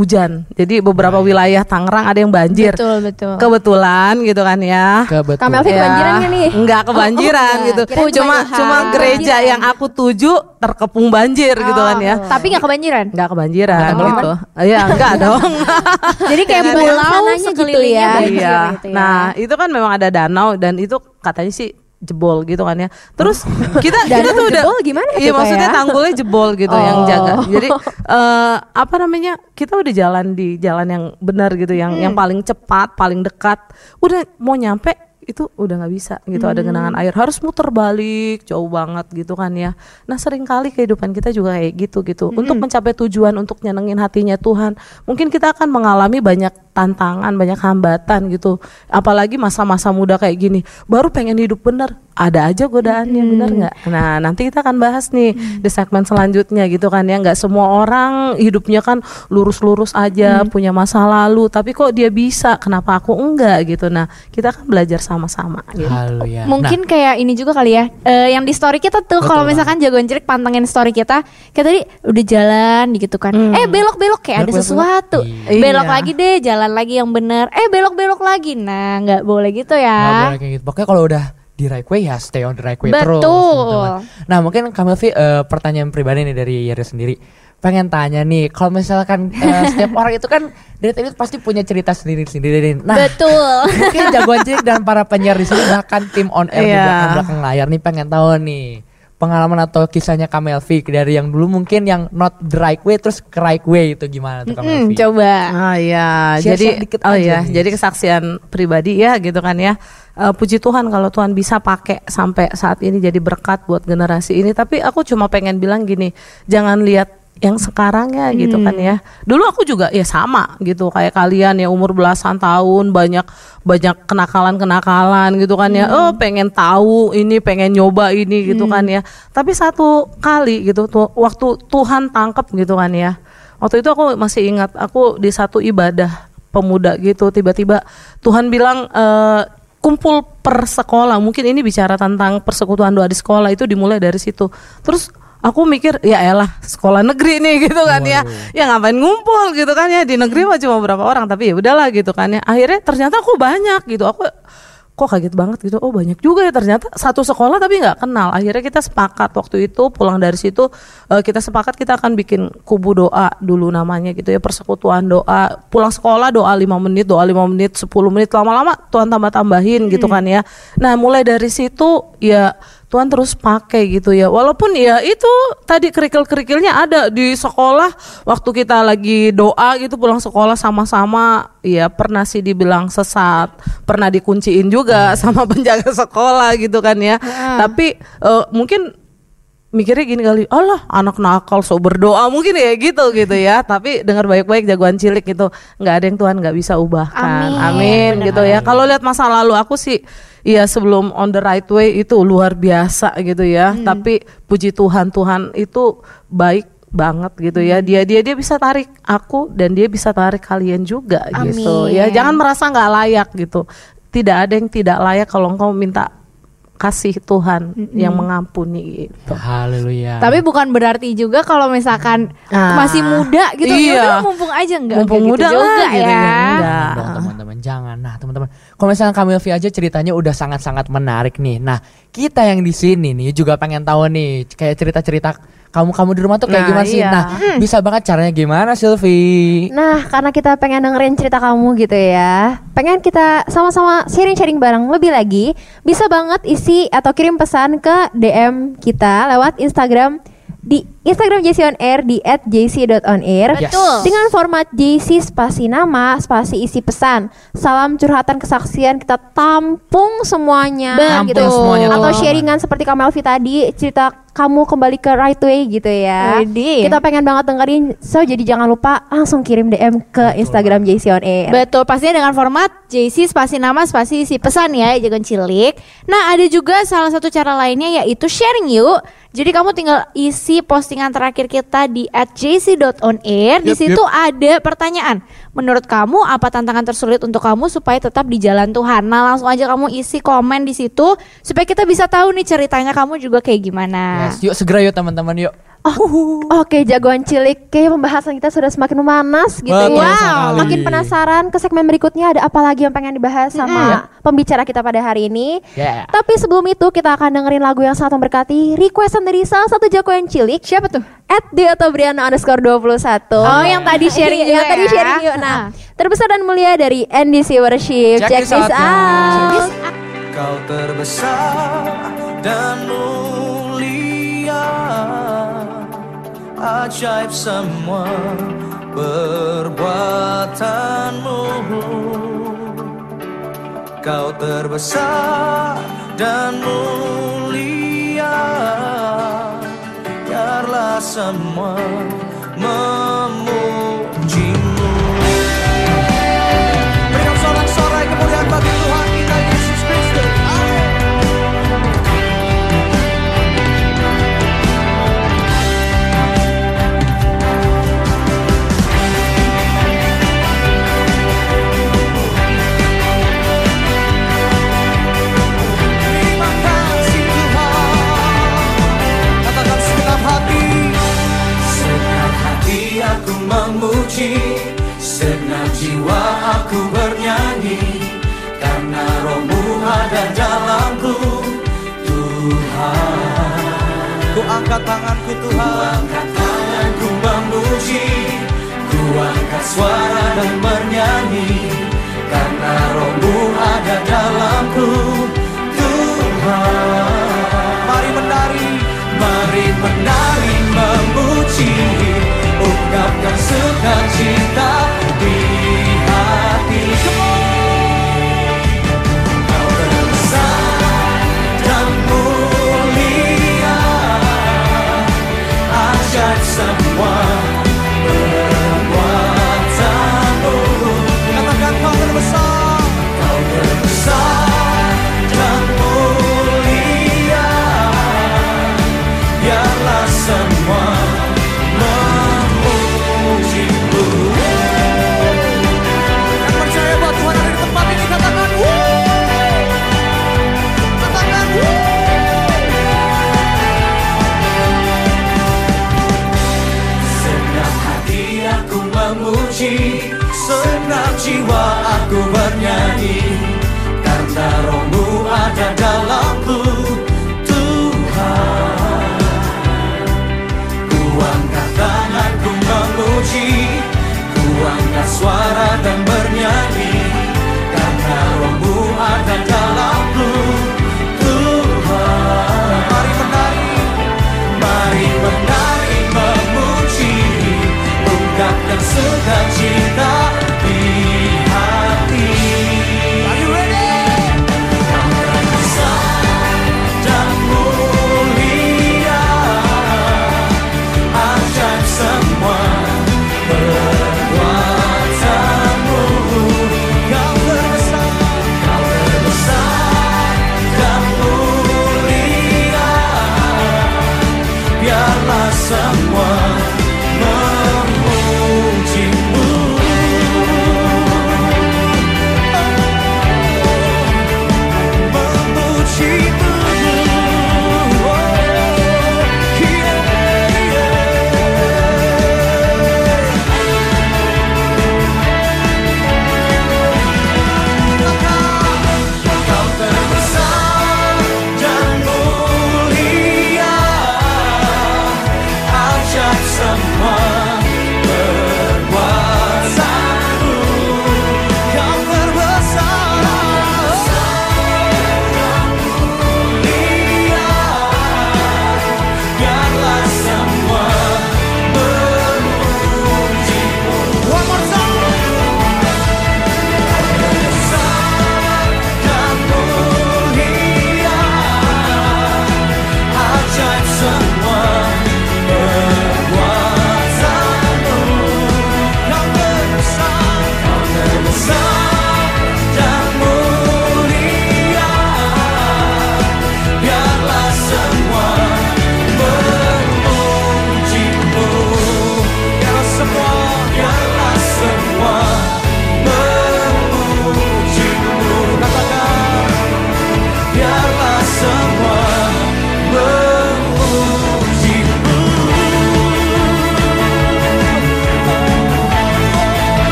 hujan. Jadi beberapa wilayah Tangerang ada yang banjir. Betul, betul. Kebetulan gitu kan ya. Kebetulan. Kak Melvi kebanjiran nggak nih? Enggak kebanjiran Oh, gitu. enggak. Kirain Cuma kebanjiran. cuma gereja yang aku tuju terkepung banjir gitu kan ya. Tapi nggak kebanjiran. Enggak kebanjiran Tenggelam gitu. Iya, enggak [laughs] dong. Jadi kayak pulau sananya gitu sekelilingnya ya. Iya. gitu ya. Nah, itu kan memang ada danau dan itu katanya sih jebol gitu kan ya. Terus [laughs] kita kita tuh udah jebol gimana Iya, maksudnya ya? tanggulnya jebol gitu yang Oh. jaga. Jadi [laughs] eh, apa namanya? Kita udah jalan di jalan yang benar gitu, yang yang paling cepat, paling dekat. Udah mau nyampe itu udah nggak bisa gitu ada genangan air harus muter balik jauh banget gitu kan ya nah sering kali kehidupan kita juga kayak gitu gitu untuk mencapai tujuan untuk nyenengin hatinya Tuhan mungkin kita akan mengalami banyak tantangan banyak hambatan gitu apalagi masa-masa muda kayak gini baru pengen hidup bener ada aja godaannya bener nggak nah nanti kita akan bahas nih di segmen selanjutnya gitu kan ya nggak semua orang hidupnya kan lurus-lurus aja punya masa lalu tapi kok dia bisa kenapa aku enggak gitu nah kita akan belajar sama-sama gitu. Haleluya. Mungkin kayak ini juga kali ya. eh, yang di story kita tuh kalau misalkan jagoan cilik pantengin story kita, kayak tadi udah jalan gitu kan. Eh belok-belok kayak ada Belok-belok. sesuatu. Iya. Belok Iya. lagi deh, jalan lagi yang bener. Eh belok-belok lagi. Nah, nggak boleh gitu Nggak ya. boleh kayak gitu. Pokoknya kalau udah di right way ya stay on the right way terus. Betul. teman-teman. Nah mungkin Kamelvi eh, pertanyaan pribadi nih dari Yeri sendiri. Pengen tanya nih, kalau misalkan eh, [laughs] setiap orang itu kan dari tadi pasti punya cerita sendiri-sendiri. Nah Betul. [laughs] mungkin jagoan cilik dan para penyiar di sini bahkan tim on air di Iya. belakang belakang layar nih pengen tahu nih pengalaman atau kisahnya Kamelvi dari yang dulu mungkin yang not the right way terus ke right way itu gimana tuh Hmm, Kamelvi? coba. Ah iya, Share-share jadi dikit oh iya, nih. jadi kesaksian pribadi ya gitu kan ya. Eh, puji Tuhan kalau Tuhan bisa pakai sampai saat ini jadi berkat buat generasi ini. Tapi aku cuma pengen bilang gini, jangan lihat yang sekarang ya gitu kan ya. Dulu aku juga ya sama gitu kayak kalian ya umur belasan tahun banyak banyak kenakalan-kenakalan gitu kan ya. Oh, pengen tahu ini, pengen nyoba ini gitu kan ya. Tapi satu kali gitu tuh waktu Tuhan tangkap gitu kan ya. Waktu itu aku masih ingat aku di satu ibadah pemuda gitu tiba-tiba Tuhan bilang eh, kumpul per sekolah mungkin ini bicara tentang persekutuan doa di sekolah itu dimulai dari situ terus aku mikir ya elah sekolah negeri nih [laughs] gitu kan ya. Ya ngapain ngumpul gitu kan ya. Di negeri mah cuma berapa orang tapi ya udahlah gitu kan ya. Akhirnya ternyata aku banyak gitu. Aku kok kaget banget gitu. Oh banyak juga ya ternyata. Satu sekolah tapi nggak kenal. Akhirnya kita sepakat waktu itu pulang dari situ eh, kita sepakat kita akan bikin kubu doa dulu namanya gitu ya. Persekutuan doa. Pulang sekolah doa lima menit doa lima menit 10 menit. Lama-lama Tuhan tambah tambahin gitu kan ya. Nah mulai dari situ ya Tuhan terus pakai gitu ya walaupun ya itu tadi kerikil-kerikilnya ada di sekolah waktu kita lagi doa gitu pulang sekolah sama-sama ya pernah sih dibilang sesat pernah dikunciin juga sama [laughs] penjaga sekolah gitu kan ya tapi eh, mungkin mikirnya gini kali, Allah anak nakal so berdoa mungkin ya gitu gitu ya. Tapi dengar baik-baik jagoan cilik itu nggak ada yang Tuhan nggak bisa ubahkan. Amin. Amin, gitu ya. Kalau lihat masa lalu aku sih Iya sebelum on the right way itu luar biasa gitu ya. Tapi puji Tuhan Tuhan itu baik banget gitu ya. Dia dia dia bisa tarik aku dan dia bisa tarik kalian juga gitu Amin. ya. Jangan merasa nggak layak gitu. Tidak ada yang tidak layak kalau engkau minta kasih Tuhan yang mengampuni gitu. Haleluya. Tapi bukan berarti juga kalau misalkan Ah, masih muda gitu, iya. ya udah mumpung aja enggak Mumpung muda gitu lah juga gitu ya. ya. Enggak. Jangan dong teman-teman, jangan. Nah teman-teman, kalau misalnya Kamilvi aja ceritanya udah sangat-sangat menarik nih. Nah kita yang di sini nih juga pengen tahu nih kayak cerita-cerita kamu-kamu di rumah tuh kayak Nah, gimana sih? iya. Nah bisa banget caranya gimana Silvi? Nah, karena kita pengen dengerin cerita kamu gitu ya. Pengen kita sama-sama sharing-sharing bareng lebih lagi. Bisa banget isi atau kirim pesan ke DM kita lewat Instagram di Instagram JC on air di @jc.onair Yes. Betul. dengan format JC spasi nama spasi isi pesan salam curhatan kesaksian kita tampung semuanya Betul. gitu semuanya, atau sharingan seperti Kamelvi tadi cerita kamu kembali ke right way gitu ya. Widih. Kita pengen banget dengerin, so jadi jangan lupa langsung kirim DM ke Instagram JC on Air. Betul, pastinya dengan format JC spasi nama spasi isi pesan ya, jangan cilik. Nah, ada juga salah satu cara lainnya yaitu sharing yuk. Jadi kamu tinggal isi postingan terakhir kita di @jc.onair. Di Yup, situ ada pertanyaan. Menurut kamu apa tantangan tersulit untuk kamu supaya tetap di jalan Tuhan? Nah, langsung aja kamu isi komen di situ supaya kita bisa tahu nih ceritanya kamu juga kayak gimana. Yes, yuk segera yuk teman-teman yuk. Oh, Oke, jagoan cilik. Kayak pembahasan kita sudah semakin memanas gitu Betul ya. sekali. Makin penasaran ke segmen berikutnya ada apa lagi yang pengen dibahas sama pembicara kita pada hari ini. Yeah. Tapi sebelum itu kita akan dengerin lagu yang sangat memberkati requestan dari salah satu jagoan cilik. Siapa tuh? At Deotobriana underscore 21 Oh, yang tadi sharing Iya, juga tadi ya. sharing yuk. Nah, terbesar dan mulia dari NDC Worship. Check Check, this out, out. Kau terbesar dan mulia Ajaib semua perbuatanmu. Kau terbesar dan mulia. Biarlah semua memujimu Ku angkat tanganku Tuhan. Ku angkat tanganku memuji. Ku angkat suara dan bernyanyi. Karena rohmu ada dalamku hanya dalamku.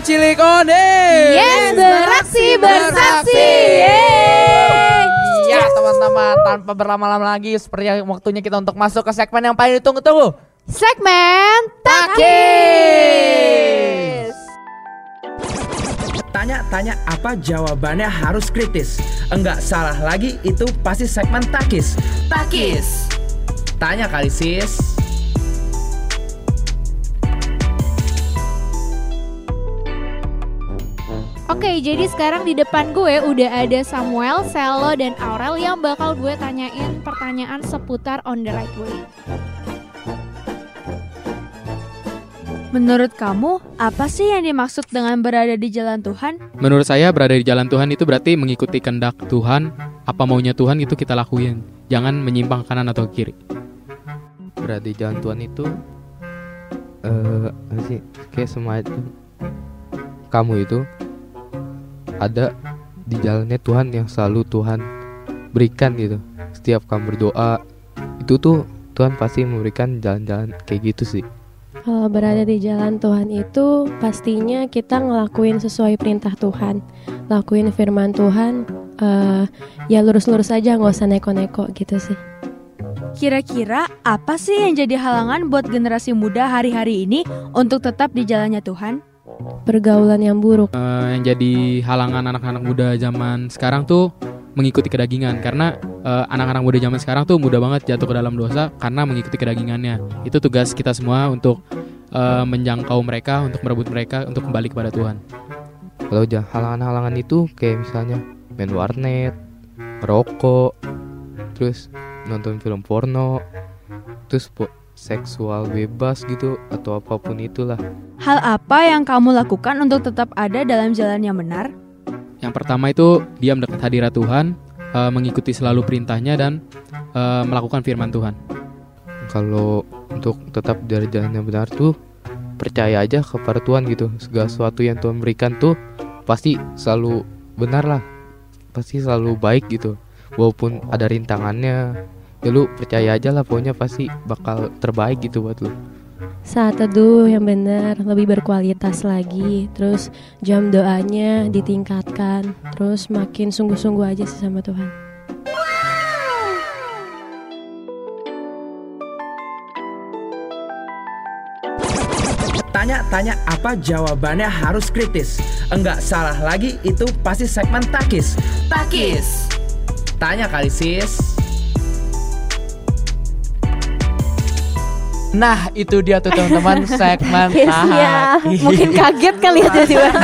Cilik Onde. Yes, beraksi bersaksi. Yeay. Ya teman-teman, tanpa berlama-lama lagi seperti waktunya kita untuk masuk ke segmen yang paling ditunggu-tunggu. Segmen Takis. Tanya-tanya apa jawabannya harus kritis. Enggak salah lagi itu pasti segmen takis. Takis. Tanya kali sis. Oke, jadi sekarang di depan gue udah ada Samuel, Selo, dan Aurel yang bakal gue tanyain pertanyaan seputar on the right way. Menurut kamu, apa sih yang dimaksud dengan berada di jalan Tuhan? Menurut saya berada di jalan Tuhan itu berarti mengikuti kehendak Tuhan, apa maunya Tuhan itu kita lakuin. Jangan menyimpang kanan atau kiri. berada di jalan Tuhan itu eh apa sih kayak semacam kamu itu ada di jalannya Tuhan yang selalu Tuhan berikan gitu setiap kamu berdoa itu tuh Tuhan pasti memberikan jalan-jalan kayak gitu sih Kalau berada di jalan Tuhan itu pastinya kita ngelakuin sesuai perintah Tuhan, lakuin firman Tuhan, eh, ya lurus-lurus aja nggak usah neko-neko gitu sih. Kira-kira apa sih yang jadi halangan buat generasi muda hari-hari ini untuk tetap di jalannya Tuhan? Pergaulan yang buruk. Eh, yang jadi halangan anak-anak muda zaman sekarang tuh mengikuti kedagingan karena eh, anak-anak muda zaman sekarang tuh mudah banget jatuh ke dalam dosa karena mengikuti kedagingannya. Itu tugas kita semua untuk eh, menjangkau mereka, untuk merebut mereka untuk kembali kepada Tuhan. kalau halangan-halangan itu kayak misalnya main warnet merokok terus nonton film porno terus po- seksual bebas gitu atau apa pun itulah Hal apa yang kamu lakukan untuk tetap ada dalam jalan yang benar? Yang pertama itu diam dekat hadirat Tuhan, eh, mengikuti selalu perintahnya dan eh, melakukan firman Tuhan. kalau untuk tetap dari jalan yang benar tuh percaya aja kepada Tuhan gitu segala sesuatu yang Tuhan berikan tuh pasti selalu benar lah pasti selalu baik gitu walaupun ada rintangannya ya lu percaya aja lah pokoknya pasti bakal terbaik gitu buat lu Saat teduh yang benar, lebih berkualitas lagi, terus jam doanya ditingkatkan, terus makin sungguh-sungguh aja sih sama Tuhan. Tanya-tanya apa jawabannya harus kritis. Enggak salah lagi itu pasti segmen takis. Takis. Tanya kali sis. Nah itu dia tuh teman-teman [laughs] segmen Yes-nya. Takis. Mungkin [laughs] kaget kali ya tiba-tiba. [laughs]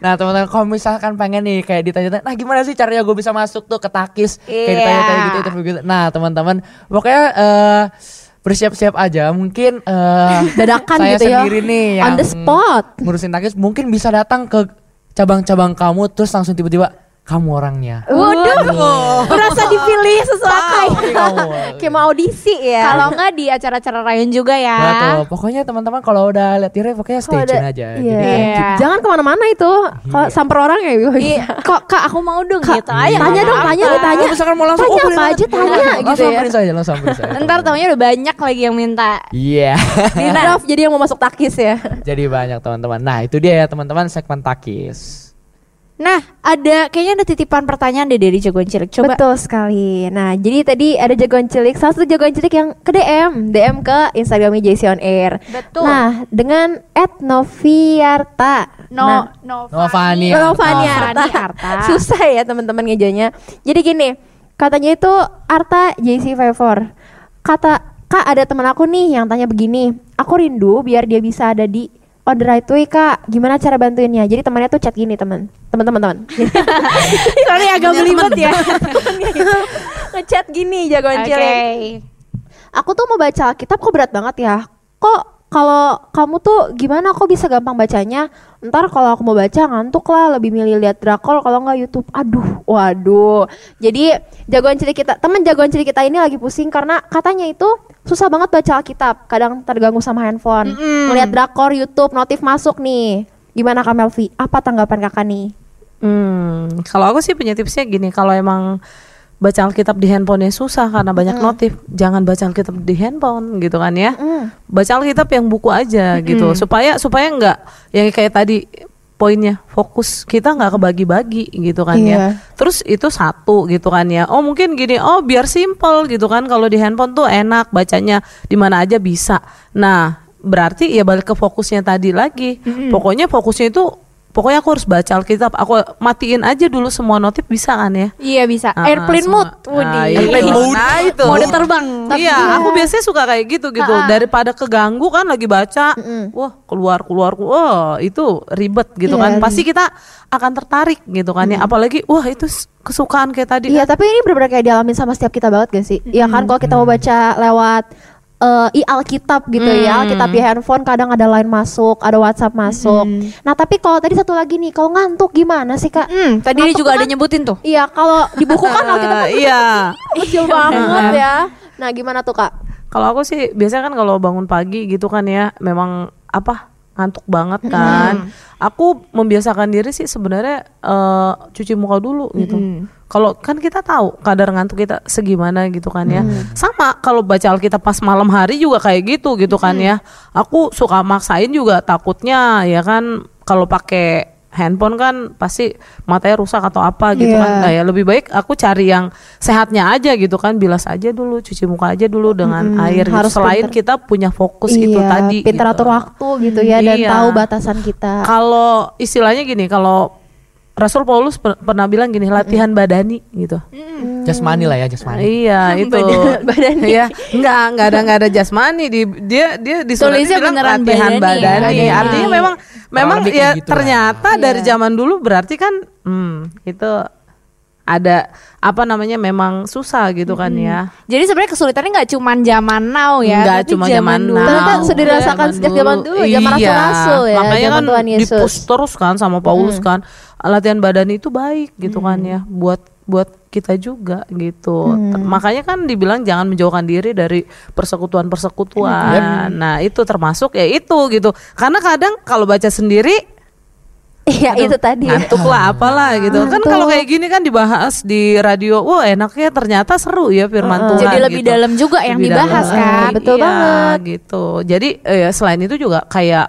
Nah teman-teman kalau misalkan pengen nih kayak ditanya nah gimana sih caranya gue bisa masuk tuh ke takis kayak Iya. ditanya-tanya gitu interview gitu. Nah teman-teman pokoknya eh bersiap-siap aja mungkin eh Dadakan saya gitu ya. sendiri nih On yang the spot. ngurusin takis mungkin bisa datang ke cabang-cabang kamu terus langsung tiba-tiba kamu orangnya. Waduh, merasa dipilih sesuai. Ini [laughs] kamu. Kayak mau audisi ya. Kalau nggak di acara-acara Ryan juga ya. Betul. Pokoknya teman-teman kalau udah lihat Tire pokoknya stay tune aja. Iya. Jadi Iya. Jangan ke mana-mana itu. Kalau samper orang ya. Iya, kok kak aku mau dong Kak, gitu aja. tanya dong, tanya deh, tanya. Misalkan mau langsung Tanya oh, apa aja, tanya Langsung gitu ya. samperin saja, langsung samperin saja. Ntar taunya udah banyak lagi yang minta. Iya. Prof, jadi yang mau masuk takis ya. Jadi banyak teman-teman. Nah, itu dia ya teman-teman segmen takis. Nah, ada kayaknya ada titipan pertanyaan deh dari jagoan cilik. Coba. Betul sekali. Nah, jadi tadi ada jagoan cilik, salah satu jagoan cilik yang ke DM, DM ke Instagramnya JC on Air. Betul. Nah, dengan @noviarta. no, Nah, no, Novani. Novani Arta. Arta. [laughs] Susah ya teman-teman ngejanya. Jadi gini, katanya itu Arta JC Favor. Kata Kak ada teman aku nih yang tanya begini. Aku rindu biar dia bisa ada di on the right way kak. Gimana cara bantuinnya? Jadi temannya tuh chat gini teman. Teman-teman teman. [laughs] Sorry agak belibet ya. [laughs] Ngechat gini jagoan Oke. cilik. Aku tuh mau baca Alkitab kok berat banget ya. Kok kalau kamu tuh gimana kok bisa gampang bacanya? Ntar kalau aku mau baca ngantuk lah, lebih milih lihat drakor kalau nggak YouTube. Aduh, waduh. Jadi jagoan cilik kita, temen jagoan cilik kita ini lagi pusing karena katanya itu susah banget baca Alkitab. Kadang terganggu sama handphone. Melihat drakor, YouTube, notif masuk nih. Gimana Kak Melvi? Apa tanggapan kakak nih? Hmm, kalau aku sih punya tipsnya gini, kalau emang baca Alkitab di handphonenya susah karena banyak notif. Jangan baca Alkitab di handphone gitu kan ya. Baca Alkitab yang buku aja gitu supaya supaya nggak yang kayak tadi poinnya fokus kita nggak kebagi-bagi gitu kan Iya. ya. Terus itu satu gitu kan ya. Oh mungkin gini, oh biar simple gitu kan kalau di handphone tuh enak bacanya di mana aja bisa. Nah, berarti ya balik ke fokusnya tadi lagi. Pokoknya fokusnya itu pokoknya aku harus baca Alkitab. Aku matiin aja dulu semua notif bisa kan ya? Iya bisa. Ah, Airplane semua- mode. Wudi. Ah, airplane mode. Nah, itu. Mode terbang. Iya, aku biasanya suka kayak gitu gitu. Daripada keganggu kan lagi baca, wah keluar keluar, wah itu ribet gitu Iya. kan. Pasti kita akan tertarik gitu kan ya. Apalagi wah itu kesukaan kayak tadi. Iya, kan. tapi ini benar-benar kayak dialamin sama setiap kita banget gak sih? Iya kan kalau kita mau baca lewat eh, i Alkitab gitu ya, Alkitab di handphone kadang ada line masuk, ada WhatsApp masuk. Nah, tapi kalau tadi satu lagi nih, kalau ngantuk gimana sih, Kak? Hmm, tadi Ngantuk juga kan- ada nyebutin tuh. Iya, kalau di buku kan [laughs] Alkitab kan Iya. kecil banget [laughs] ya. Nah, gimana tuh, Kak? Kalau aku sih biasanya kan kalau bangun pagi gitu kan ya, memang apa ngantuk banget kan. Aku membiasakan diri sih sebenarnya eh, cuci muka dulu gitu. Kalau kan kita tahu kadar ngantuk kita segimana gitu kan ya. Sama kalau baca Alkitab pas malam hari juga kayak gitu gitu kan ya. Aku suka maksain juga takutnya ya kan kalau pakai handphone kan pasti matanya rusak atau apa gitu Iya. kan. Nah ya lebih baik aku cari yang sehatnya aja gitu kan. Bilas aja dulu, cuci muka aja dulu dengan air gitu. harus Selain pinter. kita punya fokus itu Iya, tadi. pintar gitu. atur waktu gitu ya dan Iya. tahu batasan kita. Kalau istilahnya gini, kalau Rasul Paulus per- pernah bilang gini, latihan badani gitu. Jasmani lah ya, jasmani. Iya, [laughs] itu. badani. Iya, enggak enggak ada enggak ada jasmani di dia dia di Tulisnya bilang beneran latihan badani badani. ya, badani. Artinya memang memang ya gitu lah. ternyata dari zaman dulu berarti kan hmm, itu ada apa namanya memang susah gitu kan ya. Jadi sebenarnya kesulitannya nggak cuma zaman now ya, Nggak cuma zaman zaman now. Ternyata sudah dirasakan sejak zaman dulu, zaman Iya, rasul-rasul ya, Makanya zaman kan Tuhan Yesus. di-push terus kan sama Paulus kan. Latihan badan itu baik gitu kan ya buat buat kita juga gitu. Ter- Makanya kan dibilang jangan menjauhkan diri dari persekutuan-persekutuan. Nah, itu termasuk ya itu gitu. Karena kadang kalau baca sendiri Iya, itu tadi. ngantuk lah apalah gitu. Kan kalau kayak gini kan dibahas di radio, wah enaknya ternyata seru ya firman Tuhan. Jadi lebih gitu. dalam juga yang Lebih dibahas dalam. kan. Betul Iya, banget. gitu. Jadi eh, selain itu juga kayak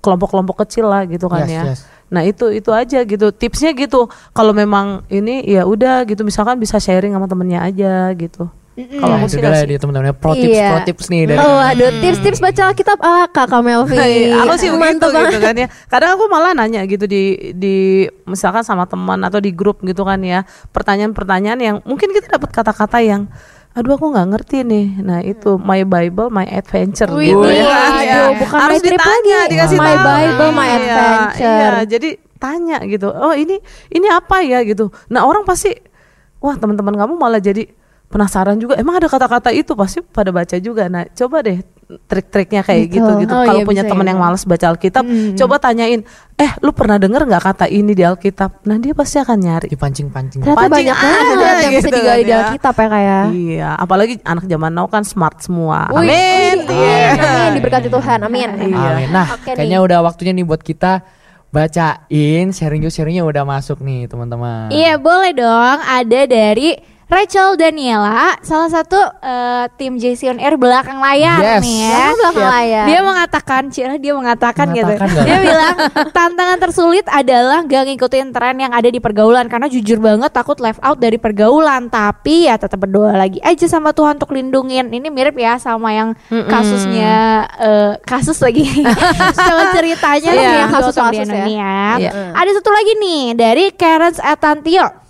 kelompok-kelompok kecil lah gitu kan Yes, ya. yes. Nah itu itu aja gitu tipsnya gitu. Kalau memang ini ya udah gitu misalkan bisa sharing sama temennya aja gitu. Kalau Nah, aku itu sih kasih- dia teman-teman pro tips Iya. pro tips nih dari Oh, aduh, tips-tips baca Alkitab ala Kakak Melvi. Iya, aku sih begitu gitu kan ya. Kadang aku malah nanya gitu di di misalkan sama teman atau di grup gitu kan ya. Pertanyaan-pertanyaan yang mungkin kita dapat kata-kata yang aduh aku nggak ngerti nih. Nah, itu my bible, my adventure Wih, gitu ya. aduh, ya. bukan Harus my trip ditanya, lagi. dikasih My tahu. Bible, my Iya, adventure. Iya, jadi tanya gitu. Oh, ini ini apa ya gitu. Nah, orang pasti wah, teman-teman kamu malah jadi penasaran juga. Emang ada kata-kata itu pasti pada baca juga. Nah, coba deh trik-triknya kayak Betul. gitu gitu. Oh, Kalau iya, punya bisa teman ya. yang malas baca Alkitab, coba tanyain, "Eh, lu pernah denger nggak kata ini di Alkitab?" Nah, dia pasti akan nyari. dipancing-pancing. Ternyata Pancing banyak banget ada yang bisa gitu digali kan di ya. Alkitab ya kayak. Iya, apalagi anak zaman now kan smart semua. Wih, Amin. Iya. Amin, diberkati Tuhan. Amin. Amin. Nah, Oke kayaknya nih. udah waktunya nih buat kita bacain sharing yuk sharingnya udah masuk nih teman-teman. Iya boleh dong. Ada dari Rachel Daniela, salah satu eh, tim JC on Air belakang layar Yes. nih ya. Belakang belakang layar. Dia mengatakan, Cira dia mengatakan, gitu. Mengatakan nggak? Dia bilang tantangan tersulit adalah gak ngikutin tren yang ada di pergaulan karena jujur banget takut left out dari pergaulan. Tapi ya tetap berdoa lagi aja sama Tuhan untuk lindungin. Ini mirip ya sama yang kasusnya eh, kasus lagi. [laughs] Coba ceritanya nih yang Kasus-kasus ya. ya. Iya. Ada satu lagi nih dari Karen Atantio.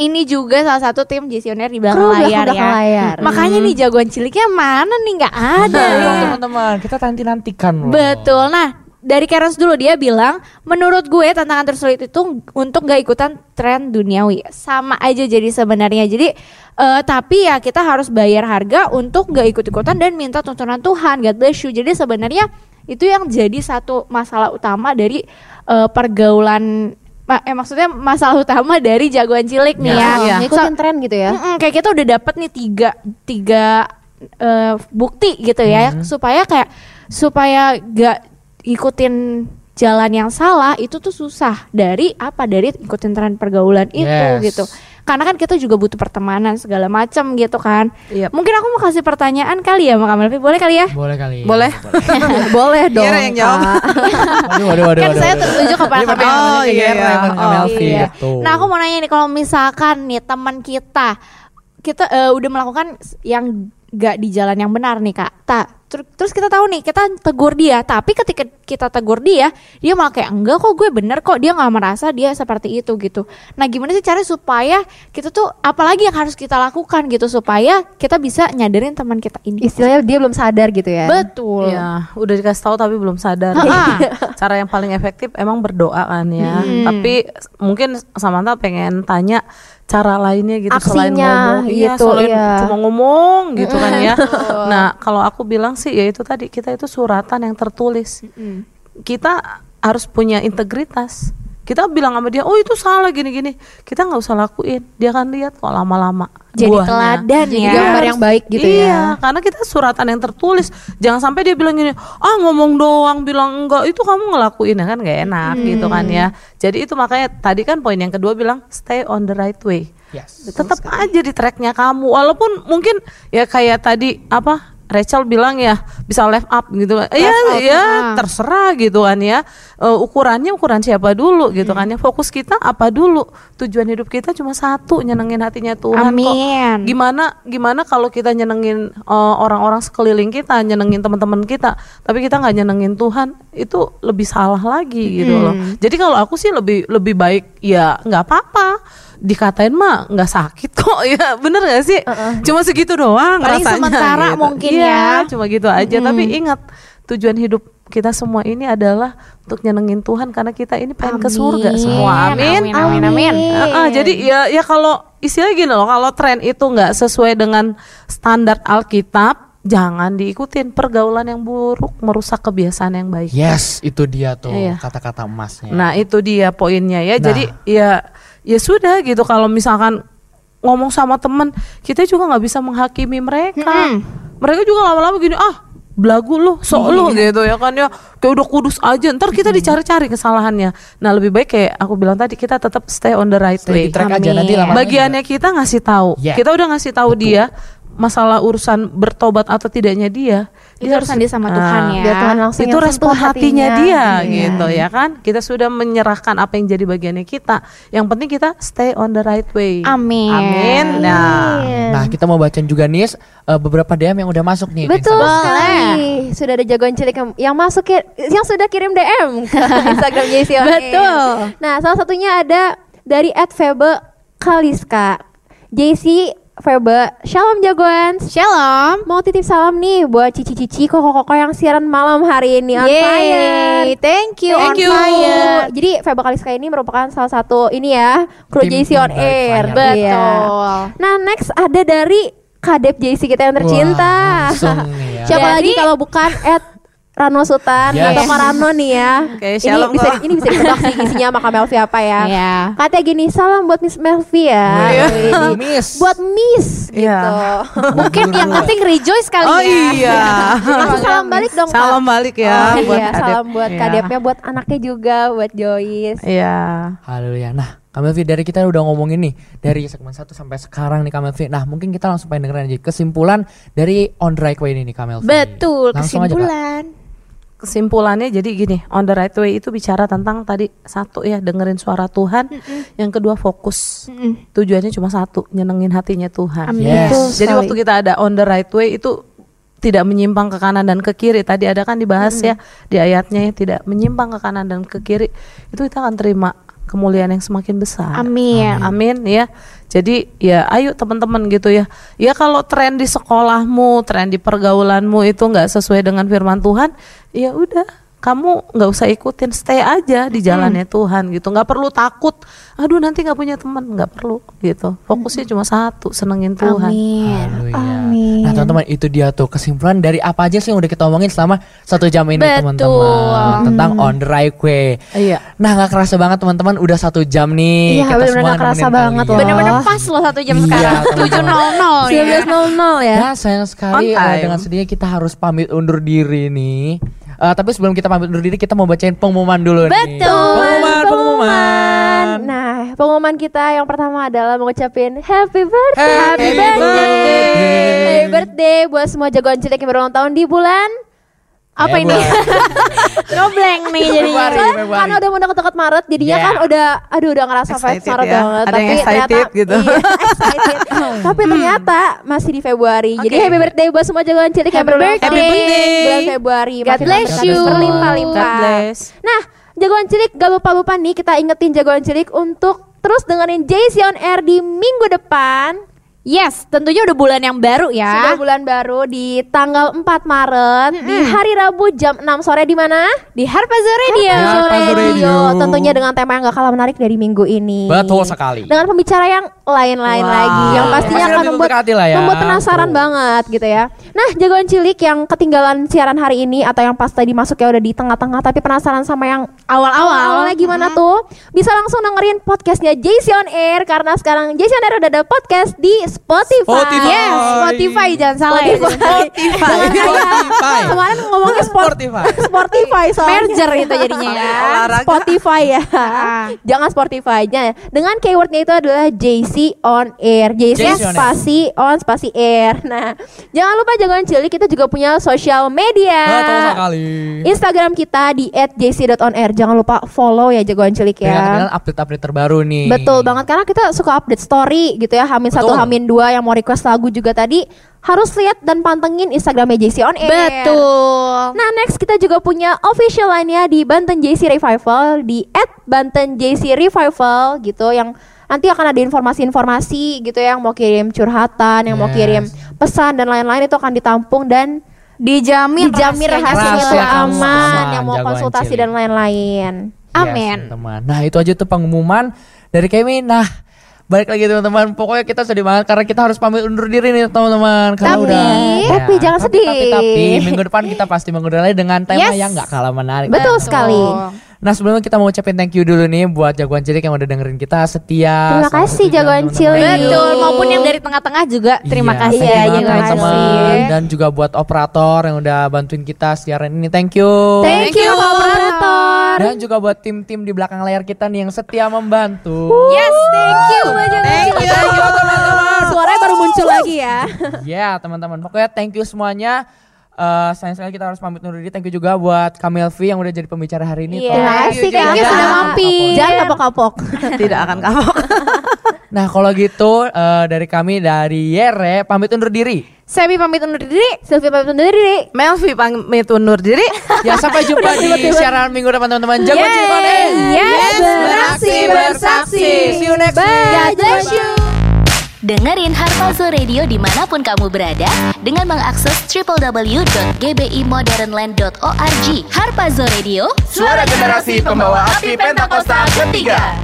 Ini juga salah satu tim visioner di belakang Kru layar belakang ya. layar. Makanya nih jagoan ciliknya mana nih nggak ada. Nah, ya. teman-teman, kita nanti nantikan loh. Betul. Nah, dari Karens dulu dia bilang, menurut gue tantangan tersulit itu untuk gak ikutan tren duniawi. Sama aja jadi sebenarnya. Jadi eh, tapi ya kita harus bayar harga untuk gak ikut-ikutan dan minta tuntunan Tuhan. God bless you. Jadi sebenarnya itu yang jadi satu masalah utama dari eh, pergaulan eh maksudnya masalah utama dari jagoan cilik nih ya. Iya. Ngikutin tren gitu ya. Mm-mm, kayak kita udah dapet nih tiga tiga eh, bukti gitu ya supaya kayak supaya gak ikutin jalan yang salah itu tuh susah dari apa dari ikutin tren pergaulan itu Yes. gitu karena kan kita juga butuh pertemanan segala macam gitu kan. Iya. Mungkin aku mau kasih pertanyaan kali ya sama Kak Melvi, boleh kali ya? Boleh kali. Boleh. Boleh [laughs] dong. Kira yang jawab. Waduh, waduh, waduh, kan waduh, saya tertuju kepada Kak Melvi. Oh, iya. Bukan Kak Oh, Melvi, iya. gitu. Nah aku mau nanya nih kalau misalkan nih teman kita kita eh, udah melakukan yang gak di jalan yang benar nih kak. Ta, ter- terus kita tahu nih kita tegur dia, tapi ketika kita tegur dia, dia malah kayak enggak kok gue bener kok dia nggak merasa dia seperti itu gitu. Nah gimana sih cara supaya kita tuh apalagi yang harus kita lakukan gitu supaya kita bisa nyadarin teman kita ini. Istilahnya dia belum sadar gitu ya. Betul. Iya, udah dikasih tahu tapi belum sadar. [laughs] Cara yang paling efektif emang berdoa kan ya. Hmm. Tapi mungkin Samantha pengen tanya cara lainnya gitu selain Aksinya, ngomong. Iya, gitu, selain iya. cuma ngomong gitu kan ya. [laughs] nah, kalau aku bilang sih ya itu tadi kita itu suratan yang tertulis. Kita harus punya integritas. Kita bilang sama dia, oh itu salah gini-gini. Kita nggak usah lakuin. Dia akan lihat kok lama-lama. Jadi buahnya. teladan Jadi ya. gambar yang baik gitu iya, ya. karena kita suratan yang tertulis. Jangan sampai dia bilang gini, ah ngomong doang, bilang enggak, itu kamu ngelakuin ya kan nggak enak gitu kan ya. Jadi itu makanya tadi kan poin yang kedua bilang stay on the right way. Yes. Tetap aja di tracknya kamu, walaupun mungkin ya kayak tadi apa Rachel bilang ya bisa left up gitu kan. Iya, ya ah. terserah gitu kan ya. Eh, ukurannya ukuran siapa dulu gitu kan ya. Fokus kita apa dulu? Tujuan hidup kita cuma satu, nyenengin hatinya Tuhan kok. Amin. Gimana gimana kalau kita nyenengin eh, orang-orang sekeliling kita, nyenengin teman-teman kita, tapi kita nggak nyenengin Tuhan, itu lebih salah lagi gitu loh. Jadi kalau aku sih lebih lebih baik ya nggak apa-apa dikatain mah nggak sakit kok [laughs] ya bener gak sih cuma segitu doang Paling rasanya sementara gitu. mungkin Iya, ya. cuma gitu aja tapi ingat tujuan hidup kita semua ini adalah untuk nyenengin Tuhan karena kita ini pengen ke surga Amin. semua amin Amin, amin, amin. Ah, ah, jadi ya ya kalau istilahnya gini loh kalau tren itu nggak sesuai dengan standar Alkitab jangan diikutin pergaulan yang buruk merusak kebiasaan yang baik Yes, itu dia tuh Iya. kata-kata emasnya. Nah itu dia poinnya ya. Nah. Jadi ya ya sudah gitu kalau misalkan ngomong sama temen kita juga nggak bisa menghakimi mereka. Mereka juga lama-lama gini ah belagu lu, sok lu Iya. gitu ya kan ya kayak udah kudus aja. Ntar kita dicari-cari kesalahannya. Nah lebih baik kayak aku bilang tadi kita tetap stay on the right Stay way. di track aja nanti Bagiannya kita ngasih tahu. Yeah. Kita udah ngasih tahu dia masalah urusan bertobat atau tidaknya dia. Itu urusan dia sama Tuhan ya. Biar Tuhan langsung itu respon sentuh hatinya, dia Iya. gitu ya kan. Kita sudah menyerahkan apa yang jadi bagiannya kita. Yang penting kita stay on the right way. Amin. Amin. Nah, Nah, kita mau bacain juga nih eh, beberapa DM yang udah masuk nih. Betul sekali. Sudah ada jagoan cilik yang, yang masuk ki- yang sudah kirim DM ke [laughs] Instagram JC. Betul. Nah, salah satunya ada dari @febe Kaliska. JC Febe, shalom jagoan. Shalom. Mau titip salam nih buat cici-cici koko-koko yang siaran malam hari ini on fire. Yeay, thank you Thank on you. fire. Jadi Febe Kaliska ini merupakan salah satu ini ya kru Tim JC on air. fire. Iya. Betul. Nah next ada dari Kadep JC kita yang tercinta. Wah, langsung ya. Siapa Dari- lagi kalau bukan Ed Rano Sultan Yes. atau Karano nih ya. Oke, ini bisa ini bisa ditebak sih isinya sama Kak Melvi apa ya. Iya. Katanya gini, salam buat Miss Melvi ya. Ini. Miss. Buat Miss Iya. gitu. [laughs] Mungkin yang penting rejoice kali Oh ya. iya. Kasih salam balik dong Kak. Salam balik ya Oh, buat iya, Kadep. salam buat Iya. kadepnya, buat anaknya juga, buat Joyce. Iya. Haleluya. Nah, Kamelvi dari kita udah ngomongin nih dari segmen 1 sampai sekarang nih Kamelvi. Nah, mungkin kita langsung pengen dengerin aja kesimpulan dari on the right way ini nih Kamelvi. Betul, Langsung aja, Kak. Kesimpulan. Kesimpulannya jadi gini, on the right way itu bicara tentang tadi satu ya dengerin suara Tuhan, yang kedua fokus. Tujuannya cuma satu, nyenengin hatinya Tuhan. Amin. Yes. Betul Jadi waktu kita ada on the right way itu tidak menyimpang ke kanan dan ke kiri. Tadi ada kan dibahas ya di ayatnya ya tidak menyimpang ke kanan dan ke kiri. Itu kita akan terima kemuliaan yang semakin besar. Amin. Amin ya. Jadi ya ayo teman-teman gitu ya. Ya kalau tren di sekolahmu, tren di pergaulanmu itu nggak sesuai dengan firman Tuhan, ya udah kamu nggak usah ikutin, stay aja di jalannya Tuhan gitu. nggak perlu takut. Aduh nanti nggak punya teman, nggak perlu gitu. Fokusnya cuma satu, senengin Tuhan. Amin. Haleluya. Nah teman-teman itu dia tuh kesimpulan dari apa aja sih yang udah kita omongin selama satu jam ini Betul. teman-teman tentang on the right way. Iya. Nah nggak kerasa banget teman-teman udah satu jam nih. Iya, kita bener-bener semua nggak kerasa banget loh. Bener-bener pas loh satu jam Iya, sekarang. teman-teman. 7.00 ya. 19.00 ya. Ya sayang sekali time. dengan sedihnya kita harus pamit undur diri nih. Eh, tapi sebelum kita pamit undur diri kita mau bacain pengumuman dulu nih. Betul. Pengumuman, pengumuman. Nah, pengumuman kita yang pertama adalah mengucapin happy birthday. Happy birthday. Happy birthday buat semua jagoan cilik yang berulang tahun di bulan apa ini? [laughs] Ngeblank nih Februari. Karena udah mau deket-deket Maret jadinya Yeah. kan udah aduh udah ngerasa Excited Maret ya. banget Ada yang excited ternyata, gitu. Iya, excited. [laughs] Tapi ternyata masih di Februari. Jadi Oke. happy birthday buat semua jagoan cilik Happy berulang birthday. Happy birthday. bulan Februari. God bless you. Berlimpah-limpah. Bless. Nah, jagoan cilik gak lupa-lupa nih kita ingetin jagoan cilik untuk terus dengerin JC on Air di minggu depan. Yes, tentunya udah bulan yang baru ya. Sudah bulan baru di tanggal 4 Maret di hari Rabu jam 6 sore di mana? Di Harpazo Radio. Harpazo Radio. Tentunya dengan tema yang gak kalah menarik dari minggu ini. Betul sekali. Dengan pembicara yang lain-lain Wow. lagi yang pastinya Pasti akan membuat lah ya. membuat penasaran Betul. banget gitu ya. Nah, jagoan cilik yang ketinggalan siaran hari ini atau yang pas tadi masuk ya udah di tengah-tengah tapi penasaran sama yang Awal-awal. awalnya gimana tuh? Bisa langsung dengerin podcastnya JC on Air karena sekarang JC on Air udah ada podcast di Spotify. Spotify. Yes, Spotify jangan salah ya. Spotify. Spotify. [laughs] Kemarin ngomongnya Spotify. Spotify soalnya. Merger itu jadinya ya. Olahraga. Spotify ya. Jangan Spotify-nya. Dengan keywordnya itu adalah JC on air. JC, JC on air. spasi on spasi air. Nah, jangan lupa jangan cilik kita juga punya sosial media. Betul sekali. Instagram kita di @jc.onair. Jangan lupa follow ya jagoan cilik ya. dengan update-update terbaru nih. Betul banget karena kita suka update story gitu ya. Hamin satu, Betul. Dua yang mau request lagu juga tadi harus lihat dan pantengin Instagramnya JC on air. Betul. Nah next kita juga punya official lainnya di Banten JC Revival di Banten JC Revival gitu yang nanti akan ada informasi-informasi gitu ya yang mau kirim curhatan, yang mau Yes. kirim pesan dan lain-lain itu akan ditampung dan Dijamin dijamin rahasianya rahasianya itu Rahasia kamu aman, yang mau konsultasi dan lain-lain. Amin. Yes, teman. Nah itu aja tuh pengumuman dari kami. Nah balik lagi teman-teman. Pokoknya kita sedih banget karena kita harus pamit undur diri nih teman-teman. Karena Tapi- udah. tapi Ya, jangan tapi, sedih. Tapi, tapi minggu depan kita pasti mengundang lagi dengan tema Yes. yang nggak kalah menarik. Betul sekali. Nah sebelumnya kita mau ucapin thank you dulu nih buat jagoan cilik yang udah dengerin kita setia. Terima kasih, jagoan cilik. Betul, maupun yang dari tengah-tengah juga terima Iya, kasih thank ya you teman-teman. Dan juga buat operator yang udah bantuin kita siaran ini. Thank you. Thank you Pak operator. Dan juga buat tim-tim di belakang layar kita nih yang setia membantu. Yes, thank you. Thank you. Suaranya baru muncul lagi ya. Ya teman-teman, pokoknya thank you semuanya. Eh sayang sekali kita harus pamit undur diri. Thank you juga buat Kamel V yang udah jadi pembicara hari ini. Iya, asik Thank you ya. sudah mampir. Jangan kapok-kapok. Tidak akan kapok. [laughs] Nah kalau gitu eh, dari kami dari Yere pamit undur diri. Sebi pamit undur diri. Sylvia pamit undur diri. Melvi pamit undur diri. [laughs] Ya sampai jumpa di siaran minggu depan teman-teman. Jago. Cirebon. Yes, beraksi, bersaksi. See you next week. God bless you. Dengerin Harpazo Radio di mana pun kamu berada dengan mengakses www.gbimodernland.org. Harpazo Radio, Suara generasi pembawa api Pentakosta ketiga.